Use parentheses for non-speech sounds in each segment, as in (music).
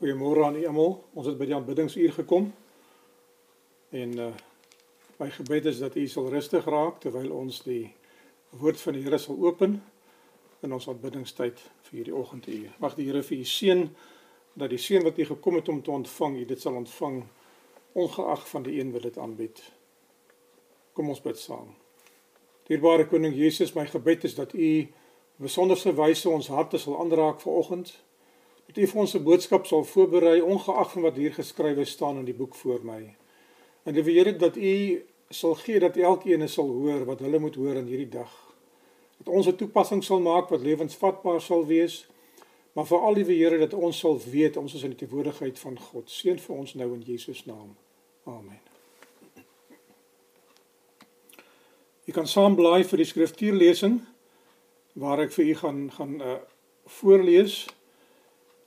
Goeiemôre aan almal. Ons het by die aanbiddingsuur gekom. En uh my gebed is dat u sal rustig raak terwyl ons die woord van die Here sal open in ons aanbiddingstyd vir hierdie oggenduur. Mag die Here vir u seën dat die seën wat u gekom het om te ontvang, u dit sal ontvang ongeag van die een wat dit aanbied. Kom ons bid saam. Dierbare koning Jesus, my gebed is dat u besonderse wyse ons harte sal aanraak vanoggend dat U vir ons 'n boodskap sal voorberei ongeag van wat hier geskrywe staan in die boek voor my. En die Here dat U sal gee dat elkeen sal hoor wat hulle moet hoor in hierdie dag. Dat ons 'n toepassing sal maak wat lewensvatbaar sal wees. Maar veral die Here dat ons sal weet ons is in die teenwoordigheid van God. Seën vir ons nou in Jesus naam. Amen. Ek kan saam blaai vir die skriftuurlesing waar ek vir u gaan gaan uh, voorlees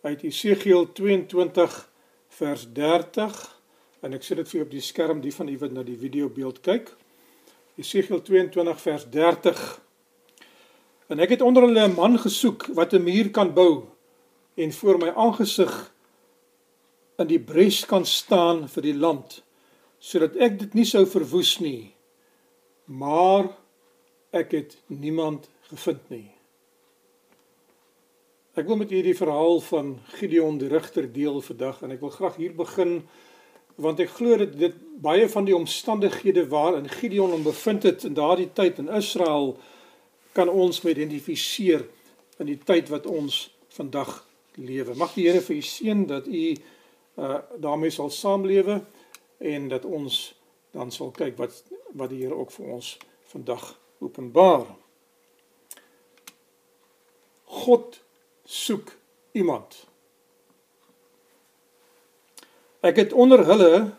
uit Esegiel 22 vers 30 en ek sit dit vir op die skerm die van u wat na die video beeld kyk. Esegiel 22 vers 30 En ek het onder hulle 'n man gesoek wat 'n muur kan bou en voor my aangesig in die bres kan staan vir die land sodat ek dit nie sou verwoes nie. Maar ek het niemand gevind nie. Ek wil met julle die verhaal van Gideon die rigter deel vandag en ek wil graag hier begin want ek glo dat dit baie van die omstandighede waarin Gideon hom bevind het in daardie tyd in Israel kan ons met identifiseer in die tyd wat ons vandag lewe. Mag die Here vir u seën dat u uh daarmee sal saamlewe en dat ons dan sal kyk wat wat die Here ook vir ons vandag openbaar. God soek iemand. Ek het onder hulle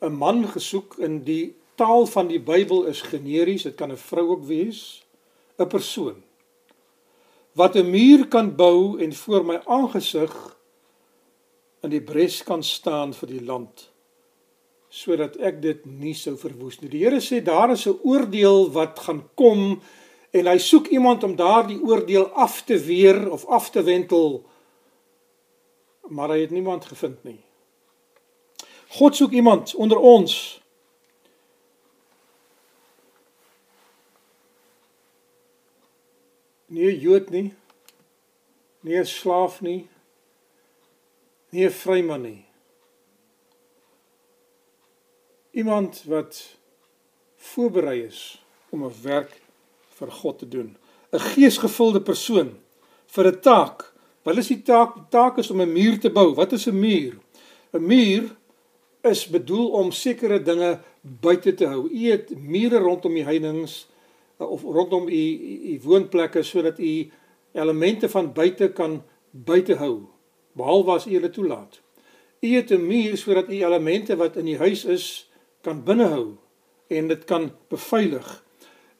'n man gesoek in die taal van die Bybel is generies, dit kan 'n vrou ook wees, 'n persoon wat 'n muur kan bou en voor my aangesig in die bres kan staan vir die land sodat ek dit nie sou verwoes nie. Die Here sê daar is 'n oordeel wat gaan kom en hy soek iemand om daardie oordeel af te weer of af te wentel maar hy het niemand gevind nie. God soek iemand onder ons. Nie 'n Jood nie nie 'n slaaf nie nie 'n vryman nie. Iemand wat voorberei is om 'n werk vir God te doen. 'n Geesgevulde persoon vir 'n taak. Wat is die taak? Die taak is om 'n muur te bou. Wat is 'n muur? 'n Muur is bedoel om sekere dinge buite te hou. U het mure rondom die heininge eh, of rondom u u woonplekke sodat u elemente van buite kan buite hou behalwe as u hulle toelaat. U het 'n muur sodat u elemente wat in die huis is kan binnehou en dit kan beveilig.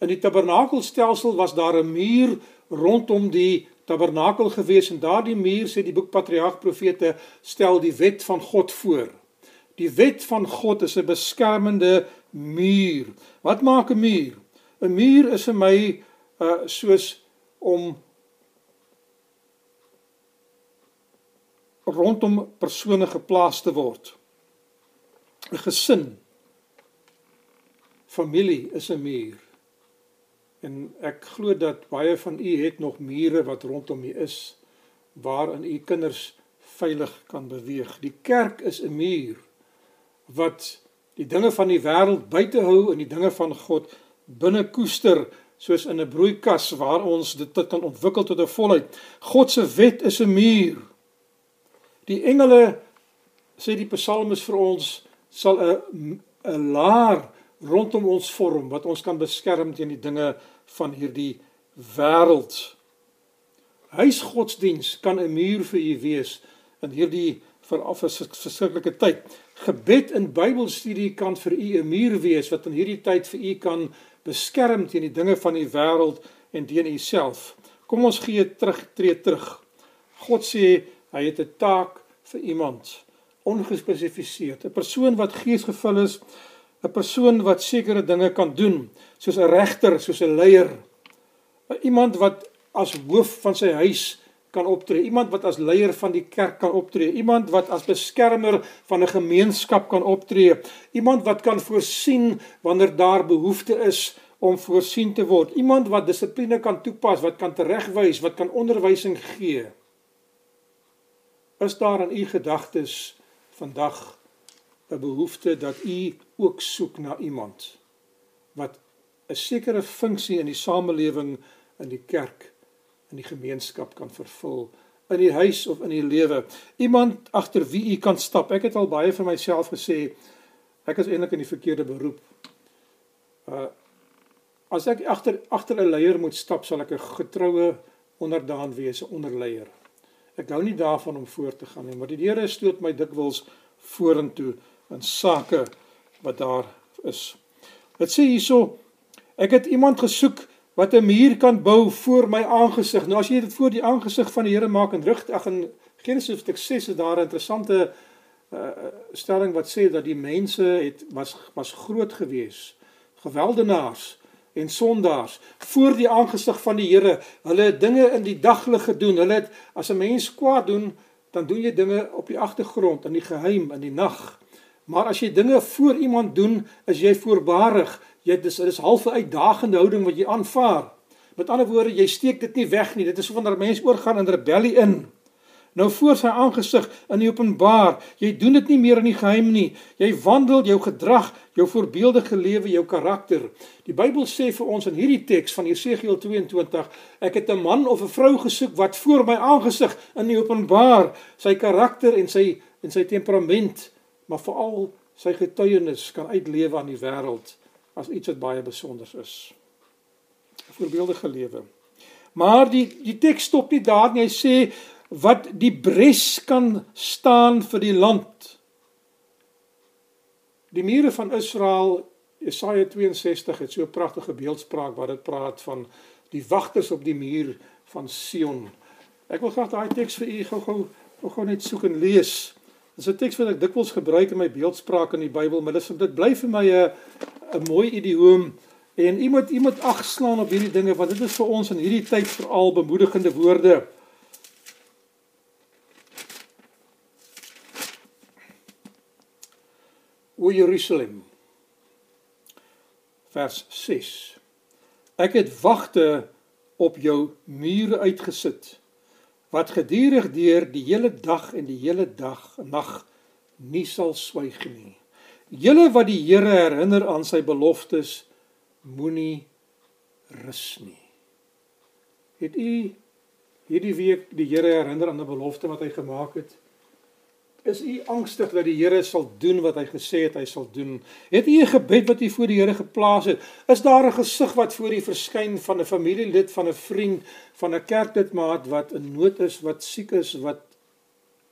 In die tabernakelstelsel was daar 'n muur rondom die tabernakel gewees en daardie muur sê die boek Patriarg Profete stel die wet van God voor. Die wet van God is 'n beskermende muur. Wat maak 'n muur? 'n Muur is vir my uh soos om rondom persone geplaas te word. 'n Gesin familie is 'n muur. En ek glo dat baie van u het nog mure wat rondom u is waarin u kinders veilig kan beweeg. Die kerk is 'n muur wat die dinge van die wêreld buite hou en die dinge van God binne koester soos in 'n broeikas waar ons dit kan ontwikkel tot 'n volheid. God se wet is 'n muur. Die engele sê die psalmes vir ons sal 'n 'n laar rondom ons vorm wat ons kan beskerm teen die dinge van hierdie wêreld. Huisgodsdiens kan 'n muur vir u wees in hierdie verskriklike tyd. Gebed in Bybelstudie kan vir u 'n muur wees wat in hierdie tyd vir u kan beskerm teen die dinge van die wêreld en teen u self. Kom ons gee terug tree terug. God sê hy het 'n taak vir iemand ongespesifiseer, 'n persoon wat geesgevul is 'n persoon wat sekere dinge kan doen, soos 'n regter, soos 'n leier. Iemand wat as hoof van sy huis kan optree, iemand wat as leier van die kerk kan optree, iemand wat as beskermer van 'n gemeenskap kan optree, iemand wat kan voorsien wanneer daar behoefte is om voorsien te word, iemand wat dissipline kan toepas, wat kan teregwys, wat kan onderwysing gee. Is daar in u gedagtes vandag 'n behoefte dat u ook soek na iemand wat 'n sekere funksie in die samelewing in die kerk in die gemeenskap kan vervul in die huis of in die lewe. Iemand agter wie u kan stap. Ek het al baie vir myself gesê ek is eintlik in die verkeerde beroep. Uh as ek agter agter 'n leier moet stap sal ek 'n getroue onderdaan wees 'n onderleier. Ek hou nie daarvan om voor te gaan nie maar die Here stoot my dikwels vorentoe in sake wat daar is dit sê hierso ek het iemand gesoek wat 'n muur kan bou voor my aangesig. Nou as jy dit voor die aangesig van die Here maak en rig ag in Genesis hoofstuk 6 is daar 'n interessante uh, stelling wat sê dat die mense het was was groot gewees, geweldenaars en sondaars voor die aangesig van die Here. Hulle het dinge in die daglig gedoen. Hulle het as 'n mens kwaad doen, dan doen jy dinge op die agtergrond in die geheim in die nag. Maar as jy dinge voor iemand doen, is jy voorbarig jy dis is half 'n uitdagende houding wat jy aanvaar. Met ander woorde, jy steek dit nie weg nie. Dit is so wanneer mense oorgaan in rebellie in. Nou voor sy aangesig in die openbaar, jy doen dit nie meer in die geheim nie. Jy wandel jou gedrag, jou voorbeeldige lewe, jou karakter. Die Bybel sê vir ons in hierdie teks van Jesegiel 22, ek het 'n man of 'n vrou gesoek wat voor my aangesig in die openbaar sy karakter en sy en sy temperament, maar veral sy getuienis kan uitlewe aan die wêreld as iets wat baie besonder is. 'n Voorbeeldige lewe. Maar die die teks stop nie daar nie. Hy sê wat die bres kan staan vir die land. Die mure van Israel, Jesaja 62 het so 'n pragtige beeldspraak wat dit praat van die wagters op die muur van Sion. Ek wil graag daai teks vir u gou-gou gou net soek en lees. Dis 'n teks wat ek dikwels gebruik in my beeldspraak in die Bybel, maar dit dit bly vir my 'n 'n mooi idioom en u moet u moet agslaan op hierdie dinge want dit is vir ons in hierdie tyd veral bemoedigende woorde. O Jerusalem. Vers 6. Ek het wagte op jou mure uitgesit wat gedurig deur die hele dag en die hele dag nag nie sal swyg nie. Julle wat die Here herinner aan sy beloftes, moenie rus nie. Het u hierdie week die Here herinner aan 'n belofte wat hy gemaak het? Is u angstig dat die Here sal doen wat hy gesê het hy sal doen? Het u 'n gebed wat u voor die Here geplaas het? Is daar 'n gesig wat voor u verskyn van 'n familielid, van 'n vriend, van 'n kerklidmaat wat in nood is, wat siek is, wat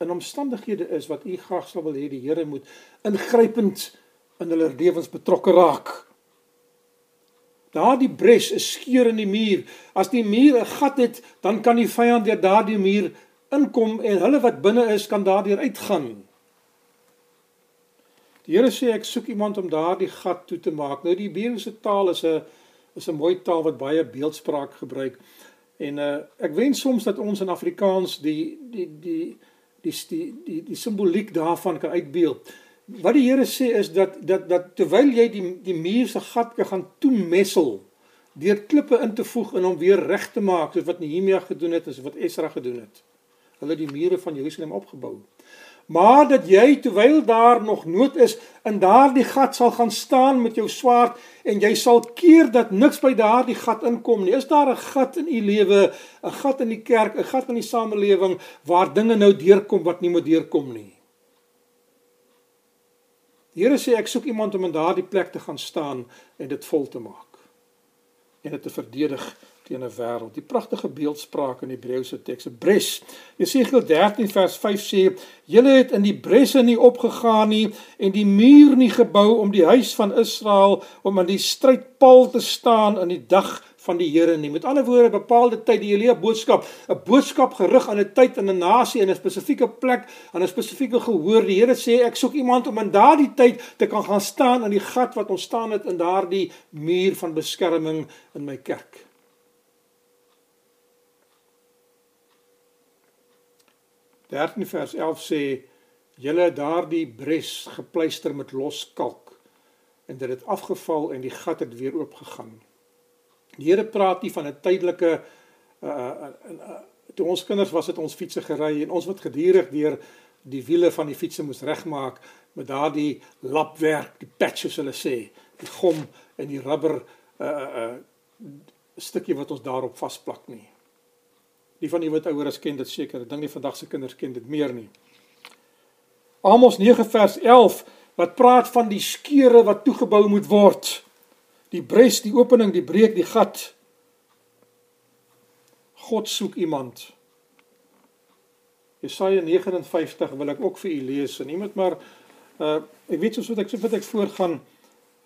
in omstandighede is wat u graag sou wil hê die Here moet ingrypend in hulle lewens betrokke raak? Daardie bres is skeur in die muur. As die muur 'n gat het, dan kan die vyand deur daardie muur inkom en hulle wat binne is kan daardeur uitgaan. Die Here sê ek soek iemand om daardie gat toe te maak. Nou die Hebreëse taal is 'n is 'n mooi taal wat baie beeldspraak gebruik. En uh ek wens soms dat ons in Afrikaans die die die die die die, die simboliek daarvan kan uitbeeld. Wat die Here sê is dat dat dat terwyl jy die die muur se gat gaan toemessel deur klippe in te voeg en hom weer reg te maak soos wat Nehemia gedoen het en soos wat Esra gedoen het hulle die mure van Jerusalem opgebou. Maar dat jy terwyl daar nog nood is in daardie gat sal gaan staan met jou swaard en jy sal keer dat niks by daardie gat inkom nie. Is daar 'n gat in u lewe, 'n gat in die kerk, 'n gat in die samelewing waar dinge nou deurkom wat nie moet deurkom nie? Die Here sê ek soek iemand om in daardie plek te gaan staan en dit vol te maak en dit te verdedig teen 'n wêreld. Die pragtige beeldspraak in die Hebreëse teks, Bres. Jesegiel 13 vers 5 sê: "Julle het in die bresse nie opgegaan nie en die muur nie gebou om die huis van Israel om aan die strydpaal te staan in die dag van die Here nie. Met ander woorde, bepaalde tyd die Elia boodskap, 'n boodskap gerig aan 'n tyd en 'n nasie en 'n spesifieke plek, aan 'n spesifieke gehoor. Die Here sê ek soek iemand om in daardie tyd te kan gaan staan in die gat wat ontstaan het in daardie muur van beskerming in my kerk. 13 vers 11 sê julle daardie bres gepleister met los kalk en dit het afgeval en die gat het weer oopgegaan. Die Here praat nie van 'n tydelike uh, uh, uh, uh toe ons kinders was het ons fietsse gery en ons wat gedurig deur die wiele van die fietsse moes regmaak met daardie lapwerk, die patches hulle sê, die gom en die rubber uh uh stukkie wat ons daarop vasplak nie. Die van julle wat ouer is ken dit seker. Ek dink nie vandag se kinders ken dit meer nie. Amos 9 vers 11 wat praat van die skeure wat toegebou moet word. Die bres, die opening, die breek, die gat. God soek iemand. Jesaja 59 wil ek ook vir u lees en iemand maar uh ek weet soos wat ek so wat ek voorgaan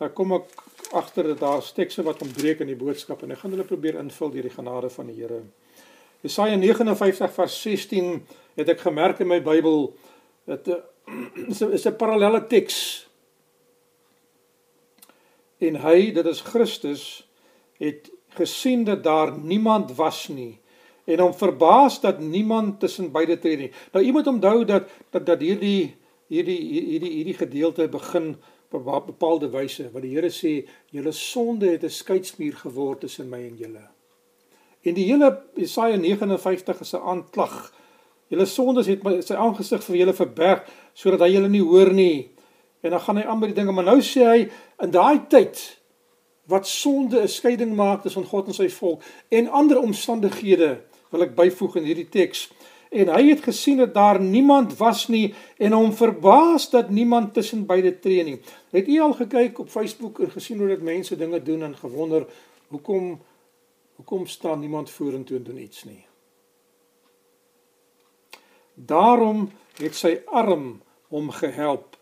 uh, kom ek agter dat daar tekste wat ontbreek in die boodskap en ek gaan hulle probeer invul deur die genade van die Here. Jesaja 59 vers 16 het ek gemerk in my Bybel dat (clears throat) uh, is 'n is 'n parallelle teks. En hy, dit is Christus, het gesien dat daar niemand was nie en hom verbaas dat niemand tussen beide tree nie. Nou jy moet onthou dat dat dat hierdie hierdie hierdie hierdie gedeelte begin op bepaalde wyse wat die Here sê julle sonde het 'n skeidsmuur geword tussen my en julle. En die hele Jesaja 59 is 'n aanklag. Julle sondes het my sy aangesig vir julle verberg sodat hy julle nie hoor nie. En dan gaan hy aan by die dinge, maar nou sê hy in daai tyd wat sonde 'n skeiding maak tussen God en sy volk en ander omstandighede wil ek byvoeg in hierdie teks. En hy het gesien dat daar niemand was nie en hom verbaas dat niemand tussen beide tree nie. Het u al gekyk op Facebook en gesien hoe dit mense dinge doen en gewonder hoekom hoekom staan niemand vorentoe en doen iets nie? Daarom het sy arm hom gehelp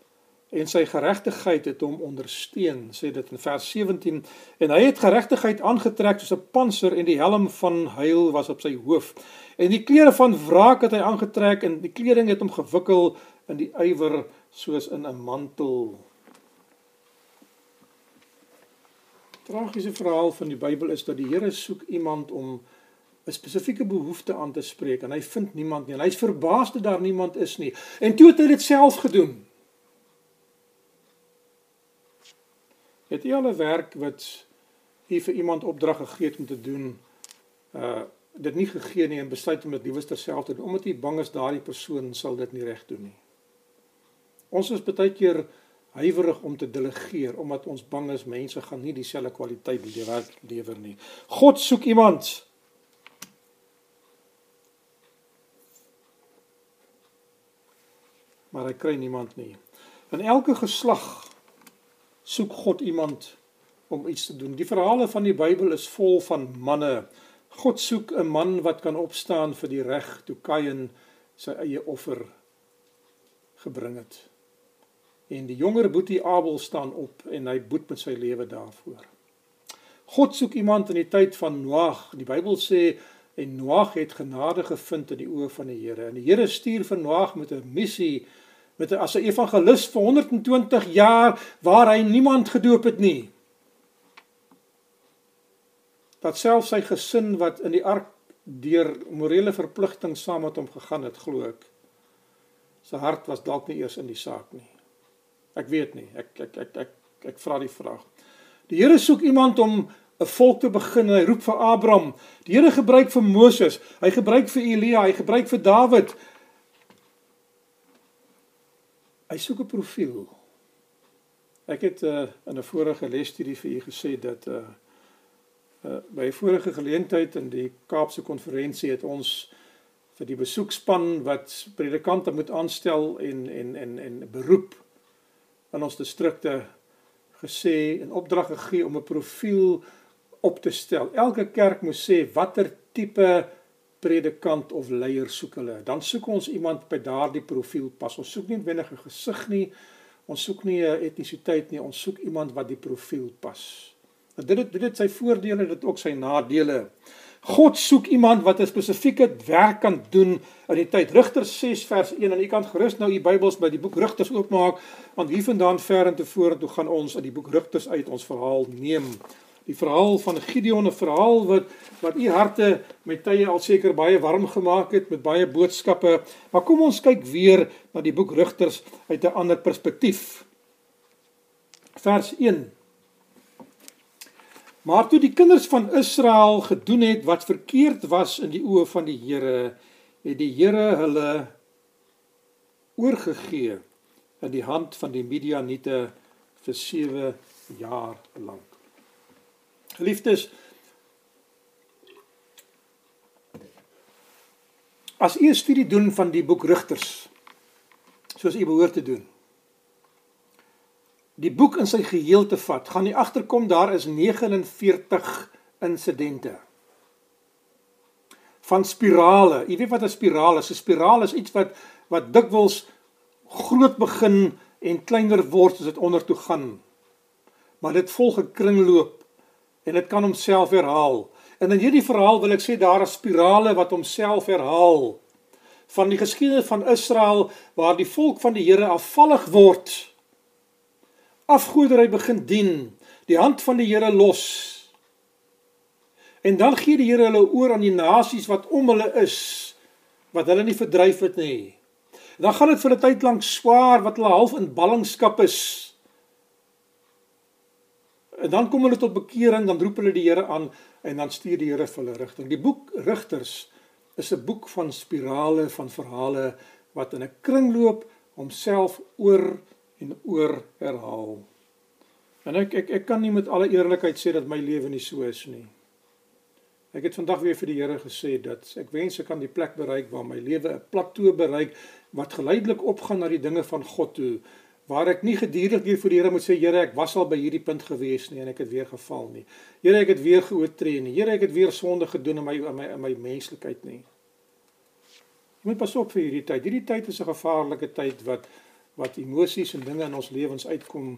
en sy geregtigheid het hom ondersteun sê dit in vers 17 en hy het geregtigheid aangetrek soos 'n panser en die helm van heil was op sy hoof. En die klere van wraak het hy aangetrek en die kleding het hom gewikkel in die ywer soos in 'n mantel Tragiese verhaal van die Bybel is dat die Here soek iemand om 'n spesifieke behoefte aan te spreek en hy vind niemand nie en hy's verbaas dat daar niemand is nie en toe het hy dit self gedoen Het jy al 'n werk wat jy vir iemand opdrag gegee het om te doen, uh dit nie gegee nie en besluit om dit liewers terself te doen omdat jy bang is daardie persoon sal dit nie reg doen nie. Ons is baie keer huiwerig om te delegeer omdat ons bang is mense gaan nie dieselfde kwaliteit werk lewer nie. God soek iemand maar hy kry niemand nie. In elke geslag soek God iemand om iets te doen. Die verhale van die Bybel is vol van manne. God soek 'n man wat kan opstaan vir die reg toe Kain sy eie offer gebring het. En die jonger boetie Abel staan op en hy boet met sy lewe daarvoor. God soek iemand in die tyd van Noag. Die Bybel sê en Noag het genade gevind in die oë van die Here. En die Here stuur vir Noag met 'n missie met as 'n evangelis vir 120 jaar waar hy niemand gedoop het nie. Dat selfs sy gesin wat in die ark deur morele verpligting saam met hom gegaan het, glo ek. Sy hart was dalk nie eers in die saak nie. Ek weet nie. Ek ek ek ek ek, vra die vraag. Die Here soek iemand om 'n volk te begin en hy roep vir Abraham. Die Here gebruik vir Moses, hy gebruik vir Elia, hy gebruik vir Dawid. Hy soek 'n profiel. Ek het uh, in 'n vorige lesstudie vir u gesê dat uh, uh by 'n vorige geleentheid in die Kaapse konferensie het ons vir die besoekspan wat predikante moet aanstel en en en en beroep in ons distrikte gesê en opdrag gegee om 'n profiel op te stel. Elke kerk moet sê watter tipe predikant of leier soek hulle. Dan soek ons iemand by daardie profiel pas. Ons soek nie noodwendig 'n gesig nie. Ons soek nie 'n etnisiteit nie. Ons soek iemand wat die profiel pas. Nou dit het dit het sy voordele en dit ook sy nadele. God soek iemand wat 'n spesifieke werk kan doen in die tyd. Rigters 6 vers 1 en u kan gerus nou u Bybels by die boek Rigters oopmaak want hiervandaan ver en tevorentoe gaan ons uit die boek Rigters uit ons verhaal neem die verhaal van Gideon 'n verhaal wat wat u harte met tye al seker baie warm gemaak het met baie boodskappe. Maar kom ons kyk weer na die boek Rigters uit 'n ander perspektief. Vers 1. Maar toe die kinders van Israel gedoen het wat verkeerd was in die oë van die Here, het die Here hulle oorgegee in die hand van die Midianiete vir 7 jaar lank. Geliefdes, as u 'n studie doen van die boek Rigters, soos u behoort te doen, die boek in sy geheel te vat, gaan jy agterkom daar is 49 insidente van spirale. Jy weet wat 'n spiraal is? 'n Spiraal is iets wat wat dikwels groot begin en kleiner word as dit onder toe gaan. Maar dit volg 'n kringloop en dit kan homself herhaal. En in hierdie verhaal wil ek sê daar is spirale wat homself herhaal van die geskiedenis van Israel waar die volk van die Here afvallig word afgoderry begin dien, die hand van die Here los. En dan gee die Here hulle oor aan die nasies wat om hulle is, wat hulle nie verdryf het nie. Dan gaan dit vir 'n tyd lank swaar wat hulle half in ballingskap is. En dan kom hulle tot bekering, dan roep hulle die Here aan en dan stuur die Here vir hulle rigting. Die boek Rigters is 'n boek van spirale van verhale wat in 'n kringloop homself oor en oor herhaal. En ek ek ek kan nie met alle eerlikheid sê dat my lewe nie so is nie. Ek het vandag weer vir die Here gesê dat ek wens ek kan die plek bereik waar my lewe 'n plateau bereik wat geleidelik opgaan na die dinge van God toe waar ek nie gedurig weer vir die Here moet sê Here ek was al by hierdie punt gewees nie en ek het weer geval nie. Here ek het weer geoortree nie. Here ek het weer sonde gedoen in my in my in my menslikheid nie. Jy moet pas op vir hierdie tyd. Hierdie tyd is 'n gevaarlike tyd wat wat emosies en dinge in ons lewens uitkom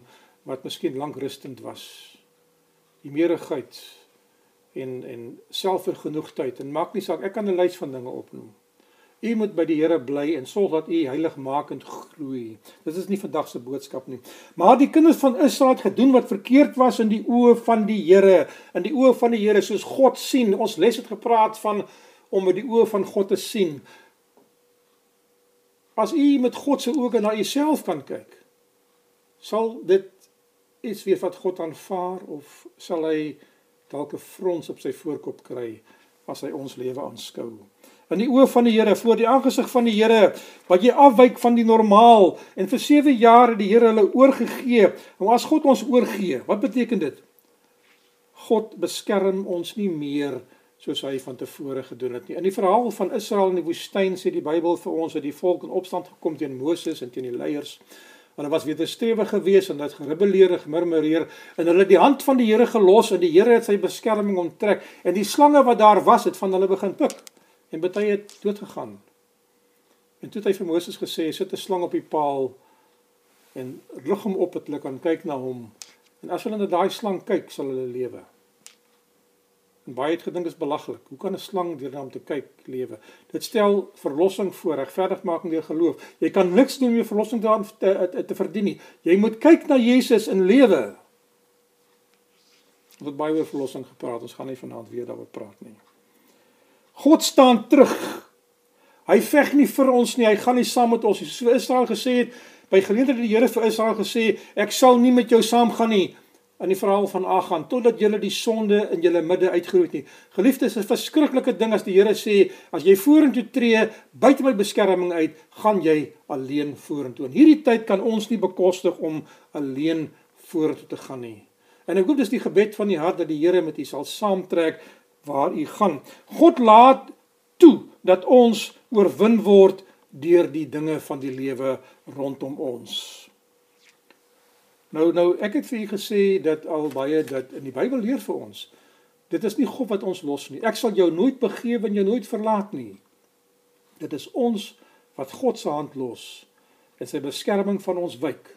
wat miskien lank rustend was. Die meerigheid en en selfvergenoegdheid en maak nie saak ek kan 'n lys van dinge opnoem. U moet by die Here bly en sorg dat u heiligmakend groei. Dit is nie vandag se boodskap nie. Maar die kinders van Israel het gedoen wat verkeerd was in die oë van die Here, in die oë van die Here soos God sien. Ons les het gepraat van om met die oë van God te sien. As u met God se oë na jouself kan kyk, sal dit iets wees wat God aanvaar of sal hy dalk 'n frons op sy voorkop kry as hy ons lewe aanskou. In die oë van die Here, voor die aangesig van die Here, wat jy afwyk van die normaal en vir 7 jaar het die Here hulle oorgegee. Nou as God ons oorgee, wat beteken dit? God beskerm ons nie meer nie soos hy van tevore gedoen het nie. In die verhaal van Israel in die woestyn sê die Bybel vir ons dat die volk in opstand gekom teen Moses en teen die leiers. Hulle was stewig geweest en het gerebelleer en gemurmureer en hulle het die hand van die Here gelos en die Here het sy beskerming onttrek en die slange wat daar was het van hulle begin pik en baie het dood gegaan. En toe het hy vir Moses gesê sit 'n slang op die paal en rig hom op dat hulle kan kyk na hom. En as hulle na daai slang kyk, sal hulle lewe. En baie het gedink is belaglik. Hoe kan 'n slang deur na hom te kyk lewe? Dit stel verlossing voor, regverdigmaking deur geloof. Jy kan niks doen om jou verlossing te, te te te verdien nie. Jy moet kyk na Jesus in lewe. Ons het baie oor verlossing gepraat. Ons gaan nie vanaand weer daaroor praat nie. God staan terug. Hy veg nie vir ons nie. Hy gaan nie saam met ons nie. So Israel gesê het by geleentheid het die Here vir Israel gesê, ek sal nie met jou saamgaan nie in die verhaal van Agan totdat julle die sonde in julle midde uitgeroei het. Geliefdes, is 'n verskriklike ding as die Here sê as jy vorentoe tree buite my beskerming uit, gaan jy alleen vorentoe. In hierdie tyd kan ons nie bekostig om alleen vorentoe te gaan nie. En ek hoop dis die gebed van die hart dat die Here met u sal saamtrek waar u gaan. God laat toe dat ons oorwin word deur die dinge van die lewe rondom ons. Nou nou ek het vir u gesê dat al baie dat in die Bybel leer vir ons. Dit is nie God wat ons los nie. Ek sal jou nooit begewe en jou nooit verlaat nie. Dit is ons wat God se hand los en sy beskerming van ons wyk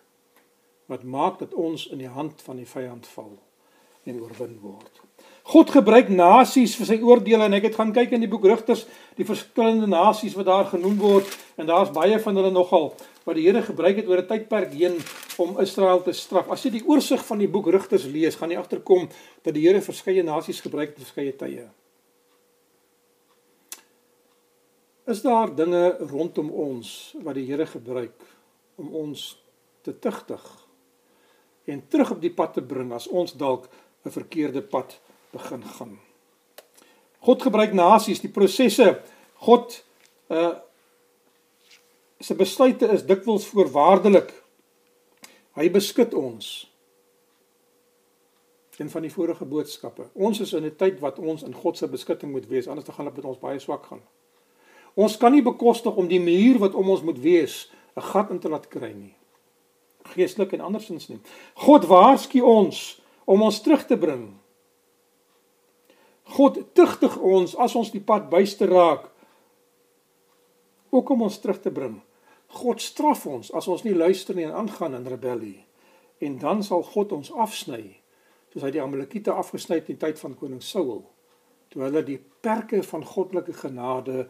wat maak dat ons in die hand van die vyand val en oorwin word. God gebruik nasies vir sy oordeele en ek het gaan kyk in die boek Rigters die verskillende nasies wat daar genoem word en daar's baie van hulle nogal wat die Here gebruik het oor 'n tydperk heen om Israel te straf. As jy die oorsig van die boek Rigters lees, gaan jy agterkom dat die Here verskeie nasies gebruik het op verskeie tye. Is daar dinge rondom ons wat die Here gebruik om ons te tugtig en terug op die pad te bring as ons dalk 'n verkeerde pad begin gaan? God gebruik nasies, die prosesse. God uh sy besluite is dikwels voorwaardelik. Hy beskud ons. Een van die vorige boodskappe. Ons is in 'n tyd wat ons in God se beskutting moet wees, anders dan gaan dit met ons baie swak gaan. Ons kan nie bekostig om die muur wat om ons moet wees 'n gat in te laat kry nie. Geestelik en andersins nie. God waarsku ons om ons terug te bring God tugtig ons as ons die pad byste raak ook om ons terug te bring. God straf ons as ons nie luister nie en aangaan in rebellie. En dan sal God ons afsny soos hy die Amalekiete afgesny het in die tyd van koning Saul toe hulle die perke van goddelike genade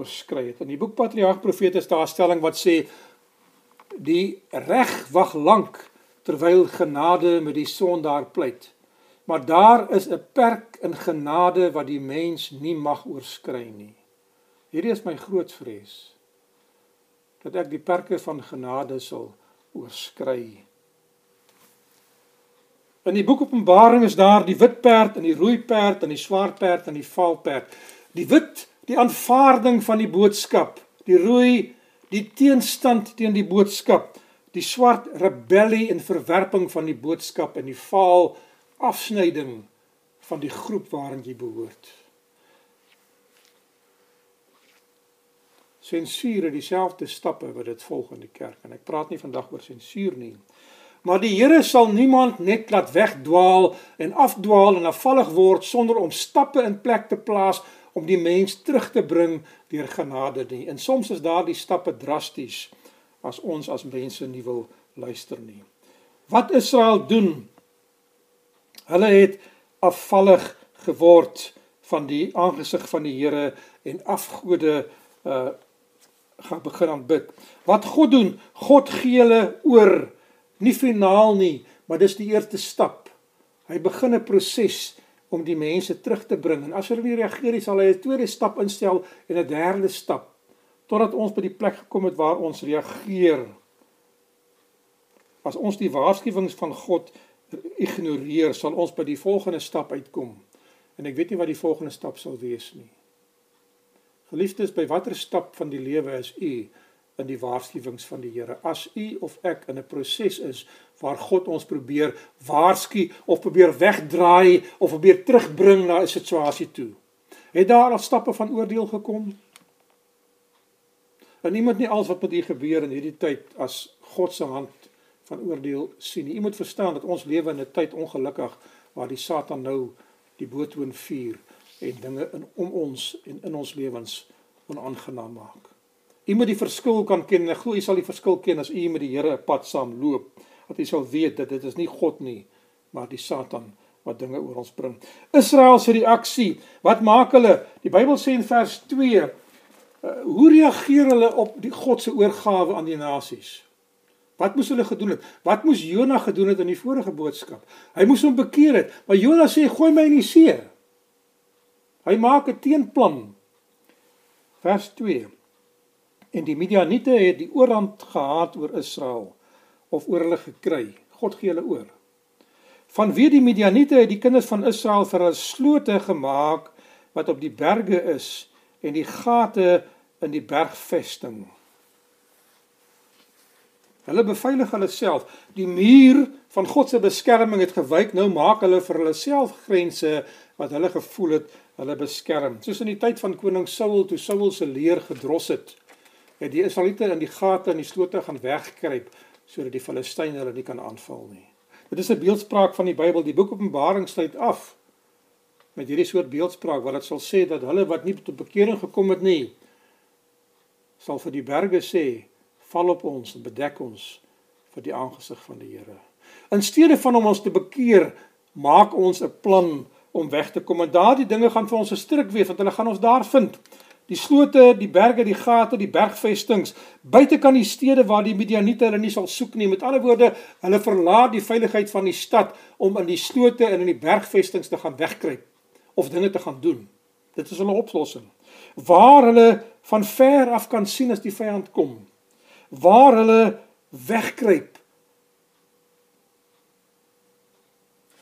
oorskry het. In die boek Patriarg Profete is daar 'n stelling wat sê die reg wag lank terwyl genade met die sondaar pleit. Maar daar is 'n perk in genade wat die mens nie mag oorskry nie. Hierdie is my groot vrees. Dat ek die perke van genade sal oorskry. In die boek Openbaring is daar die wit perd en die rooi perd en die swart perd en die vaal perd. Die wit, die aanvaarding van die boodskap, die rooi, die teenstand teen die boodskap, die swart rebellie en verwerping van die boodskap en die vaal afsnyding van die groep waarin jy behoort. Sensuur het dieselfde stappe wat dit volg in die kerk en ek praat nie vandag oor sensuur nie. Maar die Here sal niemand net laat wegdwaal en afdwaal en afvallig word sonder om stappe in plek te plaas om die mens terug te bring deur genade nie. En soms is daardie stappe drasties as ons as mense nie wil luister nie. Wat Israel doen Hulle het afvallig geword van die aangesig van die Here en afgode uh gaan begin aanbid. Wat God doen, God gee hulle oor, nie finaal nie, maar dis die eerste stap. Hy begin 'n proses om die mense terug te bring en as hulle nie reageer nie, sal hy 'n tweede stap instel en 'n derde stap totdat ons by die plek gekom het waar ons reageer. As ons die waarskuwings van God ignoreer, sal ons by die volgende stap uitkom. En ek weet nie wat die volgende stap sal wees nie. Geliefdes, by watter stap van die lewe is u in die waarskuwings van die Here? As u of ek in 'n proses is waar God ons probeer waarsku of probeer wegdraai of probeer terugbring na 'n situasie toe. Het daar al stappe van oordeel gekom? En niemand nie alles wat met u gebeur in hierdie tyd as God se hand van oordeel sien nie. U moet verstaan dat ons lewe in 'n tyd ongelukkig waar die Satan nou die boottoon vuur en dinge in om ons en in ons lewens onaangenaam maak. U moet die verskil kan ken en ek glo u sal die verskil ken as u met die Here 'n pad saam loop. Dat u sal weet dat dit is nie God nie, maar die Satan wat dinge oor ons bring. Israel se reaksie, wat maak hulle? Die Bybel sê in vers 2, uh, hoe reageer hulle op die God se oorgawe aan die nasies? Wat moes hulle gedoen het? Wat moes Jona gedoen het in die vorige boodskap? Hy moes hom bekeer het, maar Jona sê gooi my in die see. Hy maak 'n teenplan. Vers 2. En die Midianiete het die oorhand gehad oor Israel of oor hulle gekry. God gee hulle oor. Vanweë die Midianiete het die kinders van Israel vir hulle slote gemaak wat op die berge is en die gate in die bergvesting. Hulle beveilig hulle self. Die muur van God se beskerming het gewyk. Nou maak hulle vir hulle self grense wat hulle gevoel het hulle beskerm. Soos in die tyd van koning Saul toe Saul se leer gedros het, het die Israeliete in die gate en die slote gaan wegkruip sodat die Filistyne hulle nie kan aanval nie. Dit is 'n beeldspraak van die Bybel. Die boek Openbaring sluit af met hierdie soort beeldspraak wat dit sal sê dat hulle wat nie tot bekering gekom het nie sal vir die berge sê val op ons en bedek ons vir die aangesig van die Here. In steede van om ons te bekeer, maak ons 'n plan om weg te kom en daardie dinge gaan vir ons 'n stryk wees want hulle gaan ons daar vind. Die slote, die berge, die gate, die bergvestings, buite kan die stede waar die Midianiete hulle nie sal soek nie. Met ander woorde, hulle verlaat die veiligheid van die stad om in die slote en in die bergvestings te gaan wegkruip of dinge te gaan doen. Dit is hulle oplossing. Waar hulle van ver af kan sien as die vyand kom. Waar hulle wegkruip.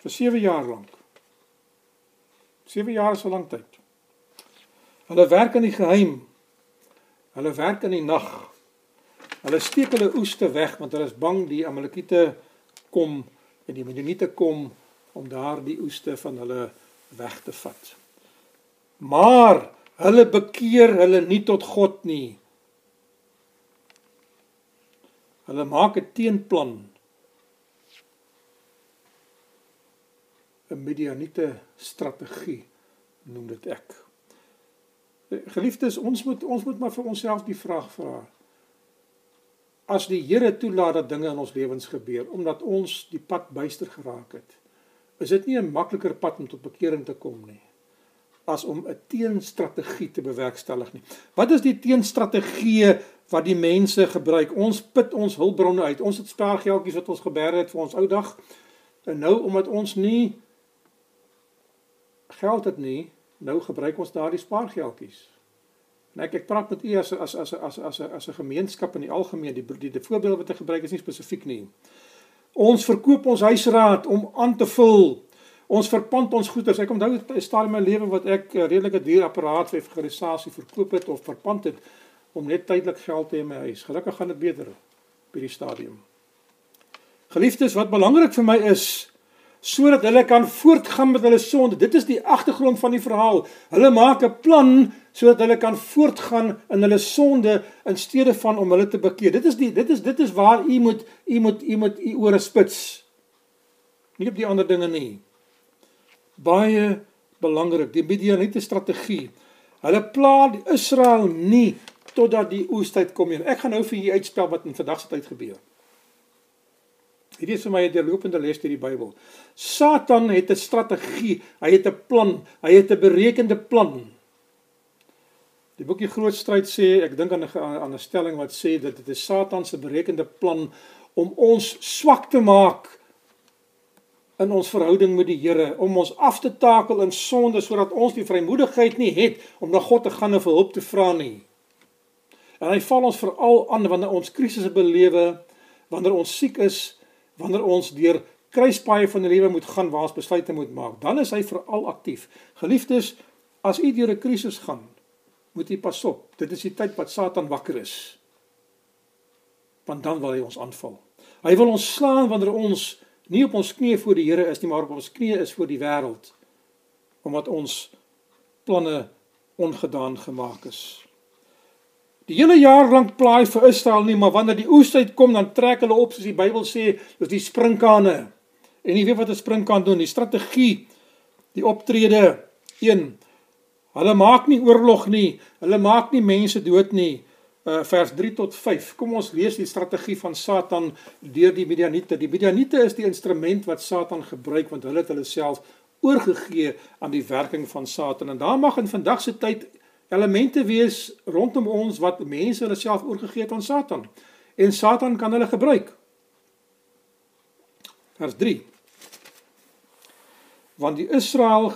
vir 7 jaar lank. 7 jaar is 'n lang tyd. Hulle werk in die geheim. Hulle werk in die nag. Hulle steek hulle oeste weg want hulle is bang die Amalekiete kom en die Midianiete kom om daardie oeste van hulle weg te vat. Maar hulle bekeer hulle nie tot God nie. Hulle maak 'n teenplan 'n Midianiete strategie noem dit ek. Geliefdes, ons moet ons moet maar vir onsself die vraag vra. As die Here toelaat dat dinge in ons lewens gebeur omdat ons die pad byster geraak het, is dit nie 'n makliker pad om tot bekering te kom nie as om 'n teenstrategie te bewerkstellig nie. Wat is die teenstrategie wat die mense gebruik? Ons put ons hulpbronne uit. Ons het spaargeldjies wat ons geberg het vir ons ou dag. En nou omdat ons nie geld het nie, nou gebruik ons daardie spaargeldjies. En ek ek praat met u as as as as as as 'n gemeenskap in die algemeen, die die, die voorbeeld wat ek gebruik is nie spesifiek nie. Ons verkoop ons huisraad om aan te vul. Ons verpand ons goeder. Ek onthou 'n stadium in my lewe wat ek 'n redelike duur apparaat vir organisasie verkoop het of verpand het om net tydelik geld te hê in my huis. Gelukkig gaan dit beter by die stadium. Geliefdes, wat belangrik vir my is, sodat hulle kan voortgaan met hulle sonde. Dit is die agtergrond van die verhaal. Hulle maak 'n plan sodat hulle kan voortgaan in hulle sonde in steede van om hulle te bekeer. Dit is die dit is dit is waar u moet u moet u moet u ore spits. Nie op die ander dinge nie. Baie belangrik, die Midianiete strategie. Hulle pla Israel nie totdat die oestyd kom nie. Ek gaan nou vir julle uitspel wat in vandag se tyd gebeur. Hierdie is vir my 'n deurlopende les deur die Bybel. Satan het 'n strategie, hy het 'n plan, hy het 'n berekende plan. Die boekie Groot Stryd sê, ek dink aan 'n aan 'n stelling wat sê dat dit is Satan se berekende plan om ons swak te maak in ons verhouding met die Here, om ons af te takel in sonde sodat ons die vrymoedigheid nie het om na God te gaan en vir hulp te vra nie. En hy val ons veral aan wanneer ons krisisse belewe, wanneer ons siek is, wanneer ons deur kruispaaie van die lewe moet gaan waar ons besluite moet maak, dan is hy veral aktief. Geliefdes, as u deur 'n krisis gaan, moet u pas op. Dit is die tyd wat Satan wakker is. Want dan wil hy ons aanval. Hy wil ons slaan wanneer ons nie op ons knieë voor die Here is nie, maar op ons knieë is voor die wêreld omdat ons planne ongedaan gemaak is. Die hele jaar lank plaai vir Israel nie, maar wanneer die oestyd kom, dan trek hulle op soos die Bybel sê, soos die sprinkane. En jy weet wat 'n sprinkaan doen, die strategie, die optrede 1. Hulle maak nie oorlog nie, hulle maak nie mense dood nie. Uh vers 3 tot 5. Kom ons lees die strategie van Satan deur die Midianiete. Die Midianiete is die instrument wat Satan gebruik want hulle het hulle self oorgegee aan die werking van Satan. En daar mag in vandag se tyd elemente wees rondom ons wat mense hulle self oorgegee het aan Satan. En Satan kan hulle gebruik. Vers 3. Want die Israel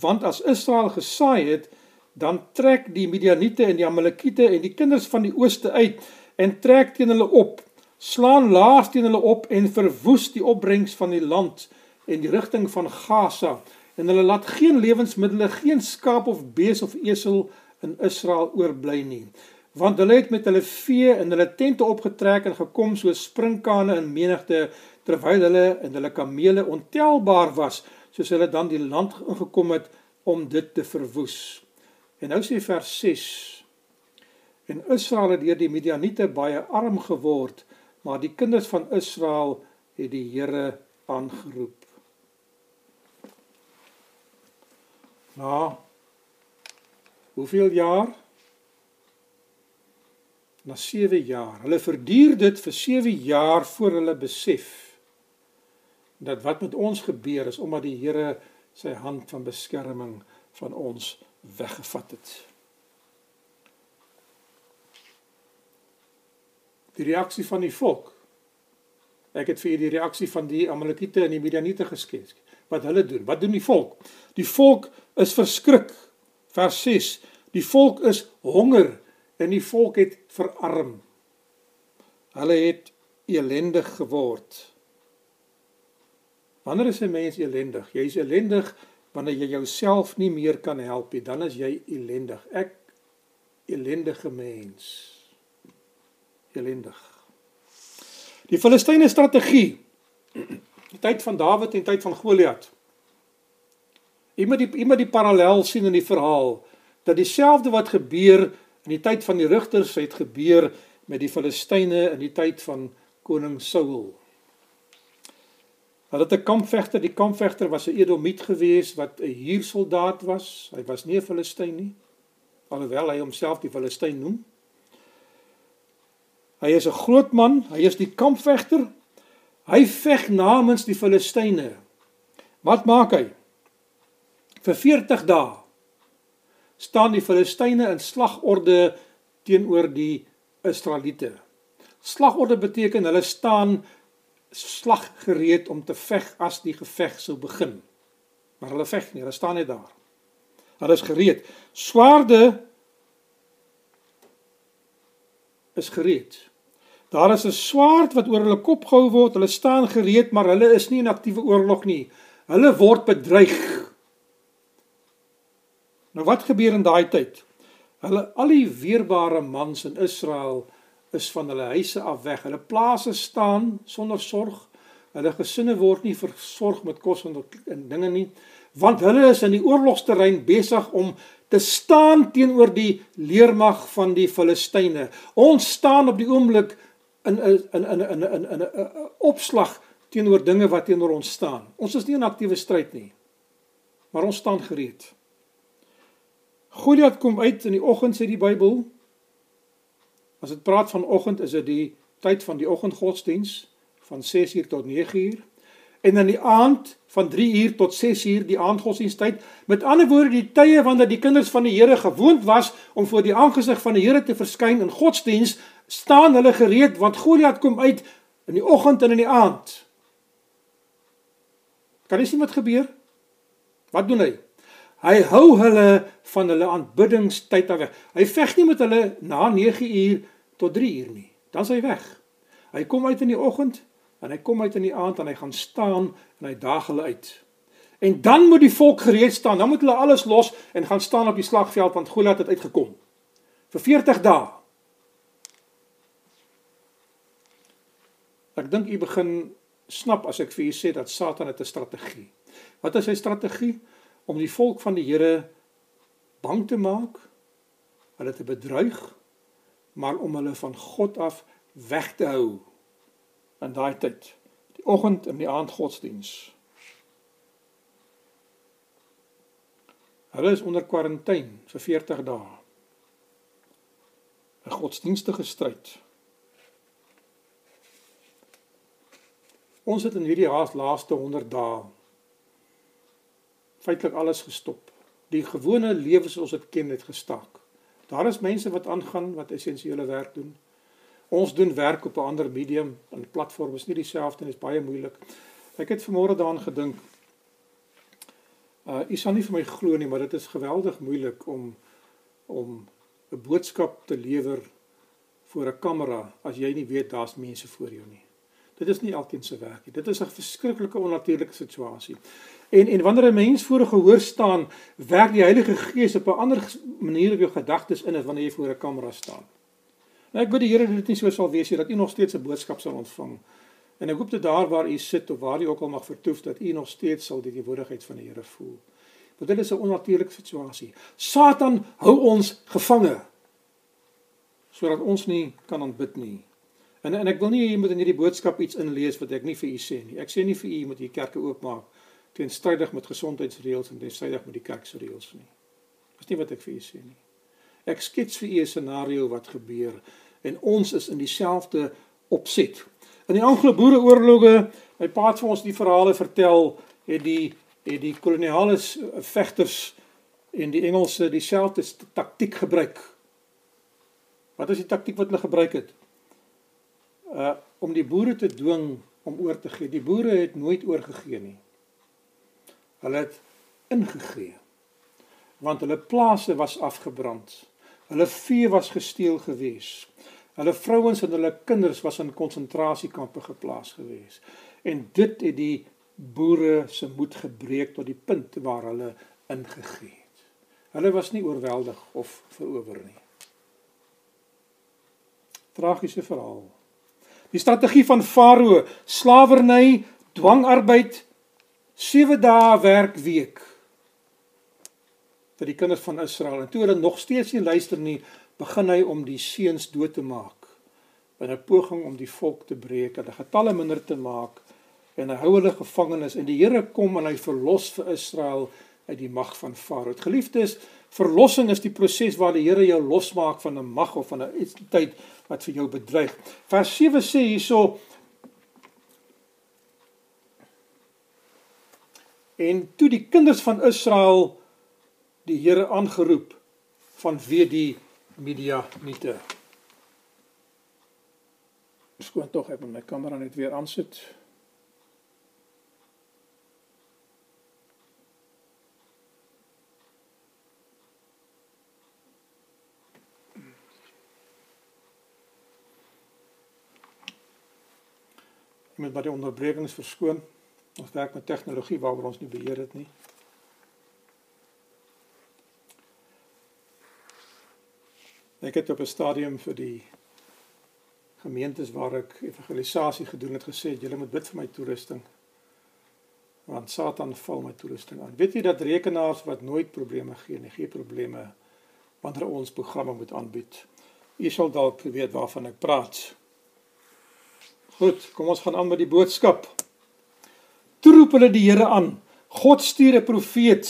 want as Israel gesaai het, dan trek die Midianiete en die Amalekiete en die kinders van die ooste uit en trek teen hulle op, slaan laas teen hulle op en verwoes die opbrengs van die land en die rigting van Gaza en hulle laat geen lewensmiddels, geen skaap of bees of esel in Israel oorbly nie. Want hulle het met hulle vee en hulle tente opgetrek en gekom soos sprinkane in menigte terwyl hulle en hulle kamele ontelbaar was, soos hulle dan die land ingekom het om dit te verwoes. En nou sê vers 6: En Israel het deur die Midianiete baie arm geword, maar die kinders van Israel het die Here aangeroep. Nou, Hoeveel jaar? Na 7 jaar. Hulle verduur dit vir 7 jaar voor hulle besef dat wat met ons gebeur is omdat die Here sy hand van beskerming van ons weggevat het. Die reaksie van die volk. Ek het vir julle die reaksie van die Amalekiete en die Midianiete geskets. Wat hulle doen? Wat doen die volk? Die volk is verskrik Vers 6: Die volk is honger en die volk het verarm. Hulle het elendig geword. Wanneer is 'n mens elendig? Jy is elendig wanneer jy jouself nie meer kan help nie, dan is jy elendig. Ek elendige mens. Elendig. Die Filistyne strategie. (clears throat) Die tyd van Dawid en tyd van Goliat. Iemand die iemand die parallel sien in die verhaal dat dieselfde wat gebeur in die tyd van die rigters het gebeur met die Filistyne in die tyd van koning Saul. Hulle het 'n kampvegter, die kampvegter was 'n Edomiet gewees wat 'n huursoldaat was. Hy was nie 'n Filistyn nie, alhoewel hy homself die Filistyn noem. Hy is 'n groot man, hy is die kampvegter. Hy veg namens die Filistyne. Wat maak hy? Vir 40 dae staan die Filistyne in slagorde teenoor die Israeliete. Slagorde beteken hulle staan slag gereed om te veg as die geveg sou begin. Maar hulle veg nie, hulle staan net daar. Hulle is gereed. Swaarde is gereed. Daar is 'n swaard wat oor hulle kop gehou word. Hulle staan gereed, maar hulle is nie in aktiewe oorlog nie. Hulle word bedreig. Nou wat gebeur in daai tyd? Hulle al die weerbare mans in Israel is van hulle huise af weg. Hulle plase staan sonder sorg. Hulle gesinne word nie versorg met kos en, en dinge nie, want hulle is in die oorlogsterrein besig om te staan teenoor die leermag van die Filistyne. Ons staan op die oomblik in in in in in 'n opslag teenoor dinge wat teenoor ons staan. Ons is nie in aktiewe stryd nie. Maar ons staan gereed. Goliat kom uit in die oggend sê die Bybel As dit praat van oggend, is dit die tyd van die oggendgodsdiens van 6uur tot 9uur en in die aand van 3uur tot 6uur die aandgodsdienstyd. Met ander woorde, die tye wanneer die kinders van die Here gewoond was om voor die aangesig van die Here te verskyn in godsdiens, staan hulle gereed want Goliat kom uit in die oggend en in die aand. Kan jy sien wat gebeur? Wat doen hy? Hy hou hulle van hulle aanbiddingstyd af weg. Hy veg nie met hulle na 9 uur tot 3 uur nie. Dan is hy weg. Hy kom uit in die oggend en hy kom uit in die aand en hy gaan staan en hy daag hulle uit. En dan moet die volk gereed staan. Dan moet hulle alles los en gaan staan op die slagveld want Goliat het uitgekom. Vir 40 dae. Ek dink u begin snap as ek vir u sê dat Satan het 'n strategie. Wat is sy strategie? Om die volk van die Here bang te maak, hulle te bedreig maar om hulle van God af weg te hou in daai tyd die oggend en die aand godsdiens. Hulle is onder kwarantyne vir 40 dae. 'n godsdienstige stryd ons het in hierdie laaste 100 dae feitelik alles gestop die gewone lewe soos ons dit ken het gestaak Daar is mense wat aangaan wat essensiële werk doen. Ons doen werk op 'n ander medium en platform is nie dieselfde en is baie moeilik. Ek het vanmôre daaraan gedink. Uh u sal nie vir my glo nie, maar dit is geweldig moeilik om om 'n boodskap te lewer voor 'n kamera as jy nie weet daar's mense voor jou nie. Dit is nie elkeen se werk nie. Dit is 'n verskriklike onnatuurlike situasie. En en wanneer 'n mens voor 'n gehoor staan, werk die Heilige Gees op 'n ander manier op jou gedagtes in as wanneer jy voor 'n kamera staan. Nou ek bid die Here dat dit nie so sal wees nie dat u nog steeds 'n boodskap sal ontvang. En ek hoop dat daar waar u sit of waar u ook al mag vertoef dat u nog steeds sal die teenwoordigheid van die Here voel. Want dit is 'n onnatuurlike situasie. Satan hou ons gevange sodat ons nie kan aanbid nie. En en ek wil nie jy moet in hierdie boodskap iets inlees wat ek nie vir u sê nie. Ek sê nie vir u moet hier kerke oopmaak teenstrydig met gesondheidsreëls en teenstrydig met die kerk se reëls nie. Dis nie wat ek vir u sê nie. Ek skets vir u 'n scenario wat gebeur en ons is in dieselfde opset. In die Anglo-Boereoorloge, my pa het vir ons die verhale vertel, het die het die koloniale vegters en die Engelse dieselfde taktik gebruik. Wat is die taktik wat hulle gebruik het? Uh om die boere te dwing om oor te gee. Die boere het nooit oorgegee nie. Hulle het ingegee. Want hulle plase was afgebrand. Hulle vee was gesteel gewees. Hulle vrouens en hulle kinders was in konsentrasiekampe geplaas gewees. En dit het die boere se moed gebreek tot die punt waar hulle ingegee het. Hulle was nie oorweldig of verower nie. Tragiese verhaal. Die strategie van Farao, slawerny, dwangarbeid, 7 dae werkweek vir die kinders van Israel. En toe hulle nog steeds nie luister nie, begin hy om die seuns dood te maak in 'n poging om die volk te breek die getalle minder te maak en hy hou hulle gevangenes en die Here kom en hy verlos vir Israel uit die mag van Farao. Geliefdes, verlossing is die proses waar die Here jou losmaak van 'n mag of van 'n entiteit wat vir jou bedreig. Vers 7 sê hierso En toe die kinders van Israel die Here aangeroep van wie die Midianiete. Skoon tog ek my kamera net weer aansit. Met baie onderbrekings verskoon. Ons werk met tegnologie waaroor ons nie beheer het nie. Ek het op 'n stadium vir die gemeentes waar ek evangelisasie gedoen het gesê julle moet bid vir my toerusting want Satan val my toerusting aan. Weet jy dat rekenaars wat nooit probleme gee nie, gee probleme wanneer ons programme moet aanbied. U sal dalk weet waarvan ek praat. Goed, kom ons gaan aan met die boodskap. Toe roep hulle die Here aan. God stuur 'n profeet.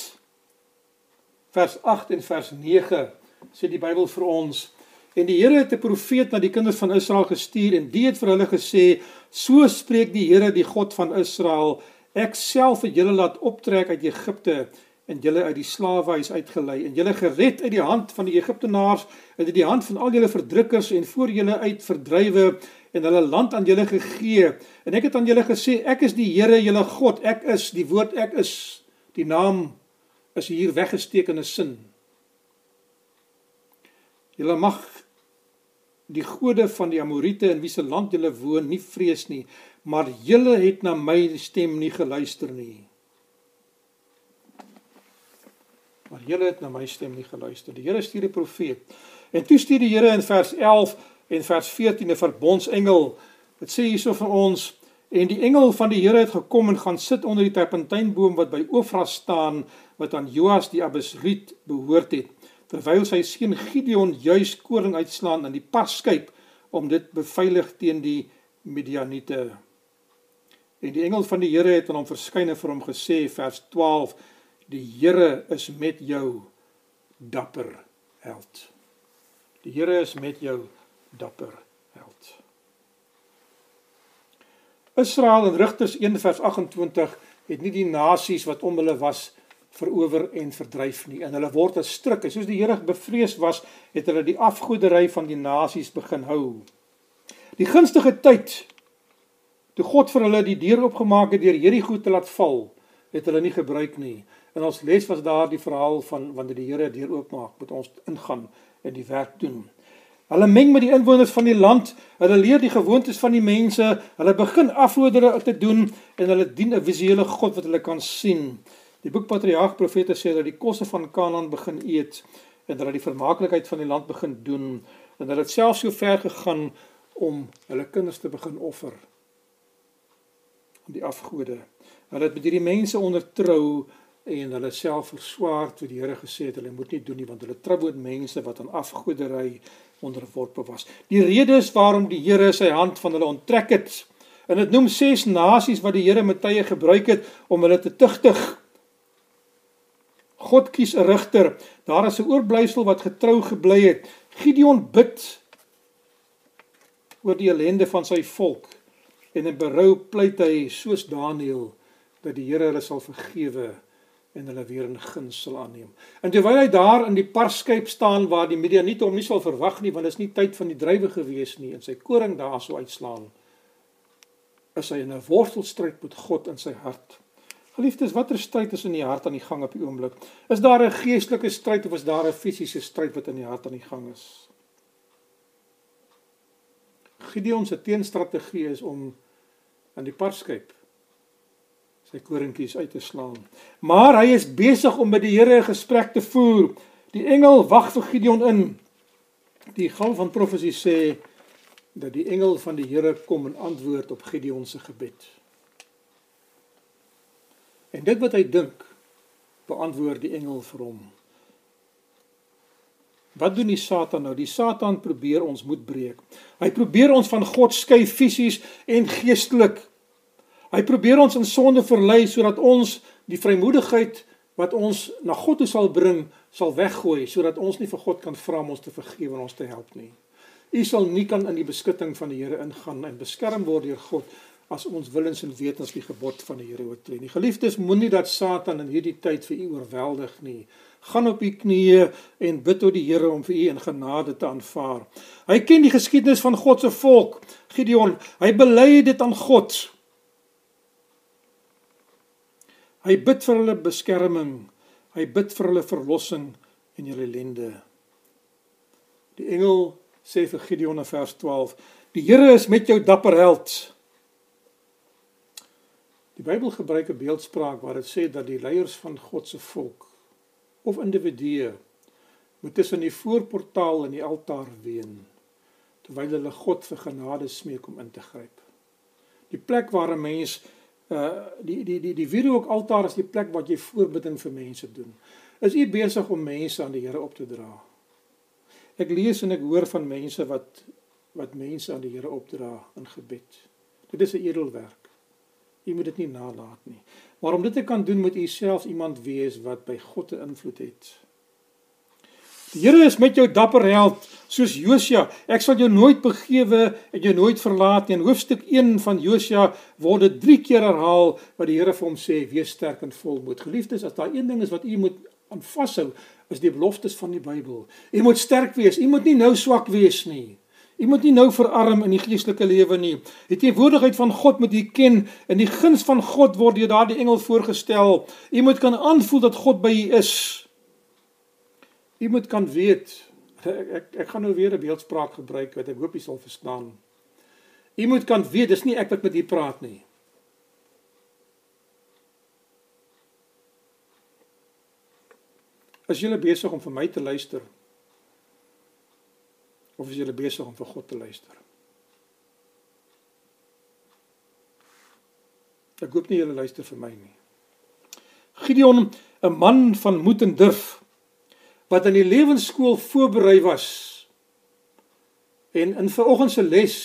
Vers 8 en vers 9 sê die Bybel vir ons. En die Here het 'n profeet na die kinders van Israel gestuur en die het vir hulle gesê: "So spreek die Here, die God van Israel: Ek self het julle laat optrek uit Egipte en julle uit die slawehuis uitgelei en julle gered uit die hand van die Egiptenaars en uit die hand van al julle verdrukkers en voor julle uit verdrywe en hulle land aan julle gegee. En ek het aan julle gesê, ek is die Here, julle God. Ek is die woord ek is. Die naam is hier weggesteek in 'n sin. Julle mag die gode van die Amorite in wie se land julle woon nie vrees nie, maar julle het na my stem nie geluister nie. Maar julle het na my stem nie geluister. Die Here stuur 'n profeet. En toe stuur die Here in vers 11 en vers 14 'n verbondsengel. Dit sê hierso vir ons en die engel van die Here het gekom en gaan sit onder die terpentynboom wat by Ofra staan wat aan Joas die Abisriet behoort het terwyl sy seun Gideon juis koring uitslaan in die paskyp om dit beveilig teen die Midianiete. En die engel van die Here het aan hom verskyn en vir hom gesê vers 12 die Here is met jou dapper held. Die Here is met jou dapper held. Israel in Rigters 1 vers 28 het nie die nasies wat om hulle was verower en verdryf nie en hulle word as struike soos die Here bevrees was het hulle die afgodery van die nasies begin hou. Die gunstige tyd toe God vir hulle die deur oopgemaak het deur Jerigo te laat val, het hulle nie gebruik nie. En ons les was daar die verhaal van wanneer die Here deur oopmaak, moet ons ingaan en die werk doen. Hulle meng met die inwoners van die land, hulle leer die gewoontes van die mense, hulle begin afgodere te doen en hulle dien 'n visuele God wat hulle kan sien. Die boek Patriarg Profete sê dat die kosse van Kanaan begin eet en dat hulle die vermaaklikheid van die land begin doen en hulle het selfs so ver gegaan om hulle kinders te begin offer aan die afgode. Hulle het met hierdie mense ondertrou en hulle self verswaar toe die Here gesê het hulle moet nie doen nie want hulle trou met mense wat aan afgodery onderworpe was. Die rede is waarom die Here sy hand van hulle onttrek het. En dit noem ses nasies wat die Here met tye gebruik het om hulle te tugtig. God kies 'n rigter. Daar is 'n oorblyfsel wat getrou gebly het. Gideon bid oor die ellende van sy volk en in berou pleit hy soos Daniël dat die Here hulle sal vergewe en hulle weer in guns sal aanneem. En terwyl hy daar in die parskyp staan waar die Midianiete hom nie sal verwag nie want dit is nie tyd van die drywe gewees nie en sy koring daar sou uitslaan is hy in 'n worstelstryd met God in sy hart. Geliefdes, watter stryd is in die hart aan die gang op die oomblik? Is daar 'n geestelike stryd of is daar 'n fisiese stryd wat in die hart aan die gang is? Gideon se teenstrategie is om aan die parskyp sy koringkies uit te slaan. Maar hy is besig om met die Here 'n gesprek te voer. Die engel wag vir Gideon in. Die gal van profesie sê dat die engel van die Here kom en antwoord op Gideon se gebed. En dit wat hy dink, beantwoord die engel vir hom. Wat doen die Satan nou? Die Satan probeer ons moed breek. Hy probeer ons van God skei fisies en geestelik. Hy probeer ons in sonde verlei sodat ons die vrymoedigheid wat ons na God toe sal bring, sal weggooi sodat ons nie vir God kan vra om ons te vergewe en ons te help nie. U sal nie kan in die beskutting van die Here ingaan en beskerm word deur God as ons willens en wetens die gebod van die Here oortree nie. Geliefdes, moenie dat Satan in hierdie tyd vir u oorweldig nie gaan op u knieë en bid tot die Here om vir u in genade te aanvaar. Hy ken die geskiedenis van God se volk, Gideon. Hy bely dit aan God. Hy bid vir hulle beskerming. Hy bid vir hulle verlossing en hulle ellende. Die engel sê vir Gideon in vers 12: "Die Here is met jou dapper held." Die Bybel gebruik 'n beeldspraak waar dit sê dat die leiers van God se volk of individue moet tussen die voorportaal en die altaar ween terwyl hulle God vir genade smeek om in te gryp. Die plek waar 'n mens uh die die die die wierook altaar is die plek wat jy voorbidding vir mense doen. Is u besig om mense aan die Here op te dra? Ek lees en ek hoor van mense wat wat mense aan die Here opdra in gebed. Dit is 'n edelwerk. U moet dit nie nalat nie. Maar om dit te kan doen moet u self iemand wees wat by God 'n invloed het. Die Here is met jou dapper held soos Josia. Ek sal jou nooit begewe en jou nooit verlaat nie. In hoofstuk 1 van Josia word dit 3 keer herhaal wat die Here vir hom sê: "Wees sterk en volmoed." Geliefdes, as daar een ding is wat u moet aan vashou, is die beloftes van die Bybel. U moet sterk wees. U moet nie nou swak wees nie. U moet nie nou verarm in die geestelike lewe nie. Die teenwoordigheid van God moet u ken en die guns van God word deur daardie engel voorgestel. U moet kan aanvoel dat God by u is. U moet kan weet ek ek, ek gaan nou weer 'n beeldspraak gebruik wat ek hoop u sal verstaan. U moet kan weet dis nie ek wat met u praat nie. As jy besig om vir my te luister, of is julle besig om vir God te luister? Ek hoop nie julle luister vir my nie. Gideon, 'n man van moed en durf wat in die lewensskool voorberei was. En in vanoggend se les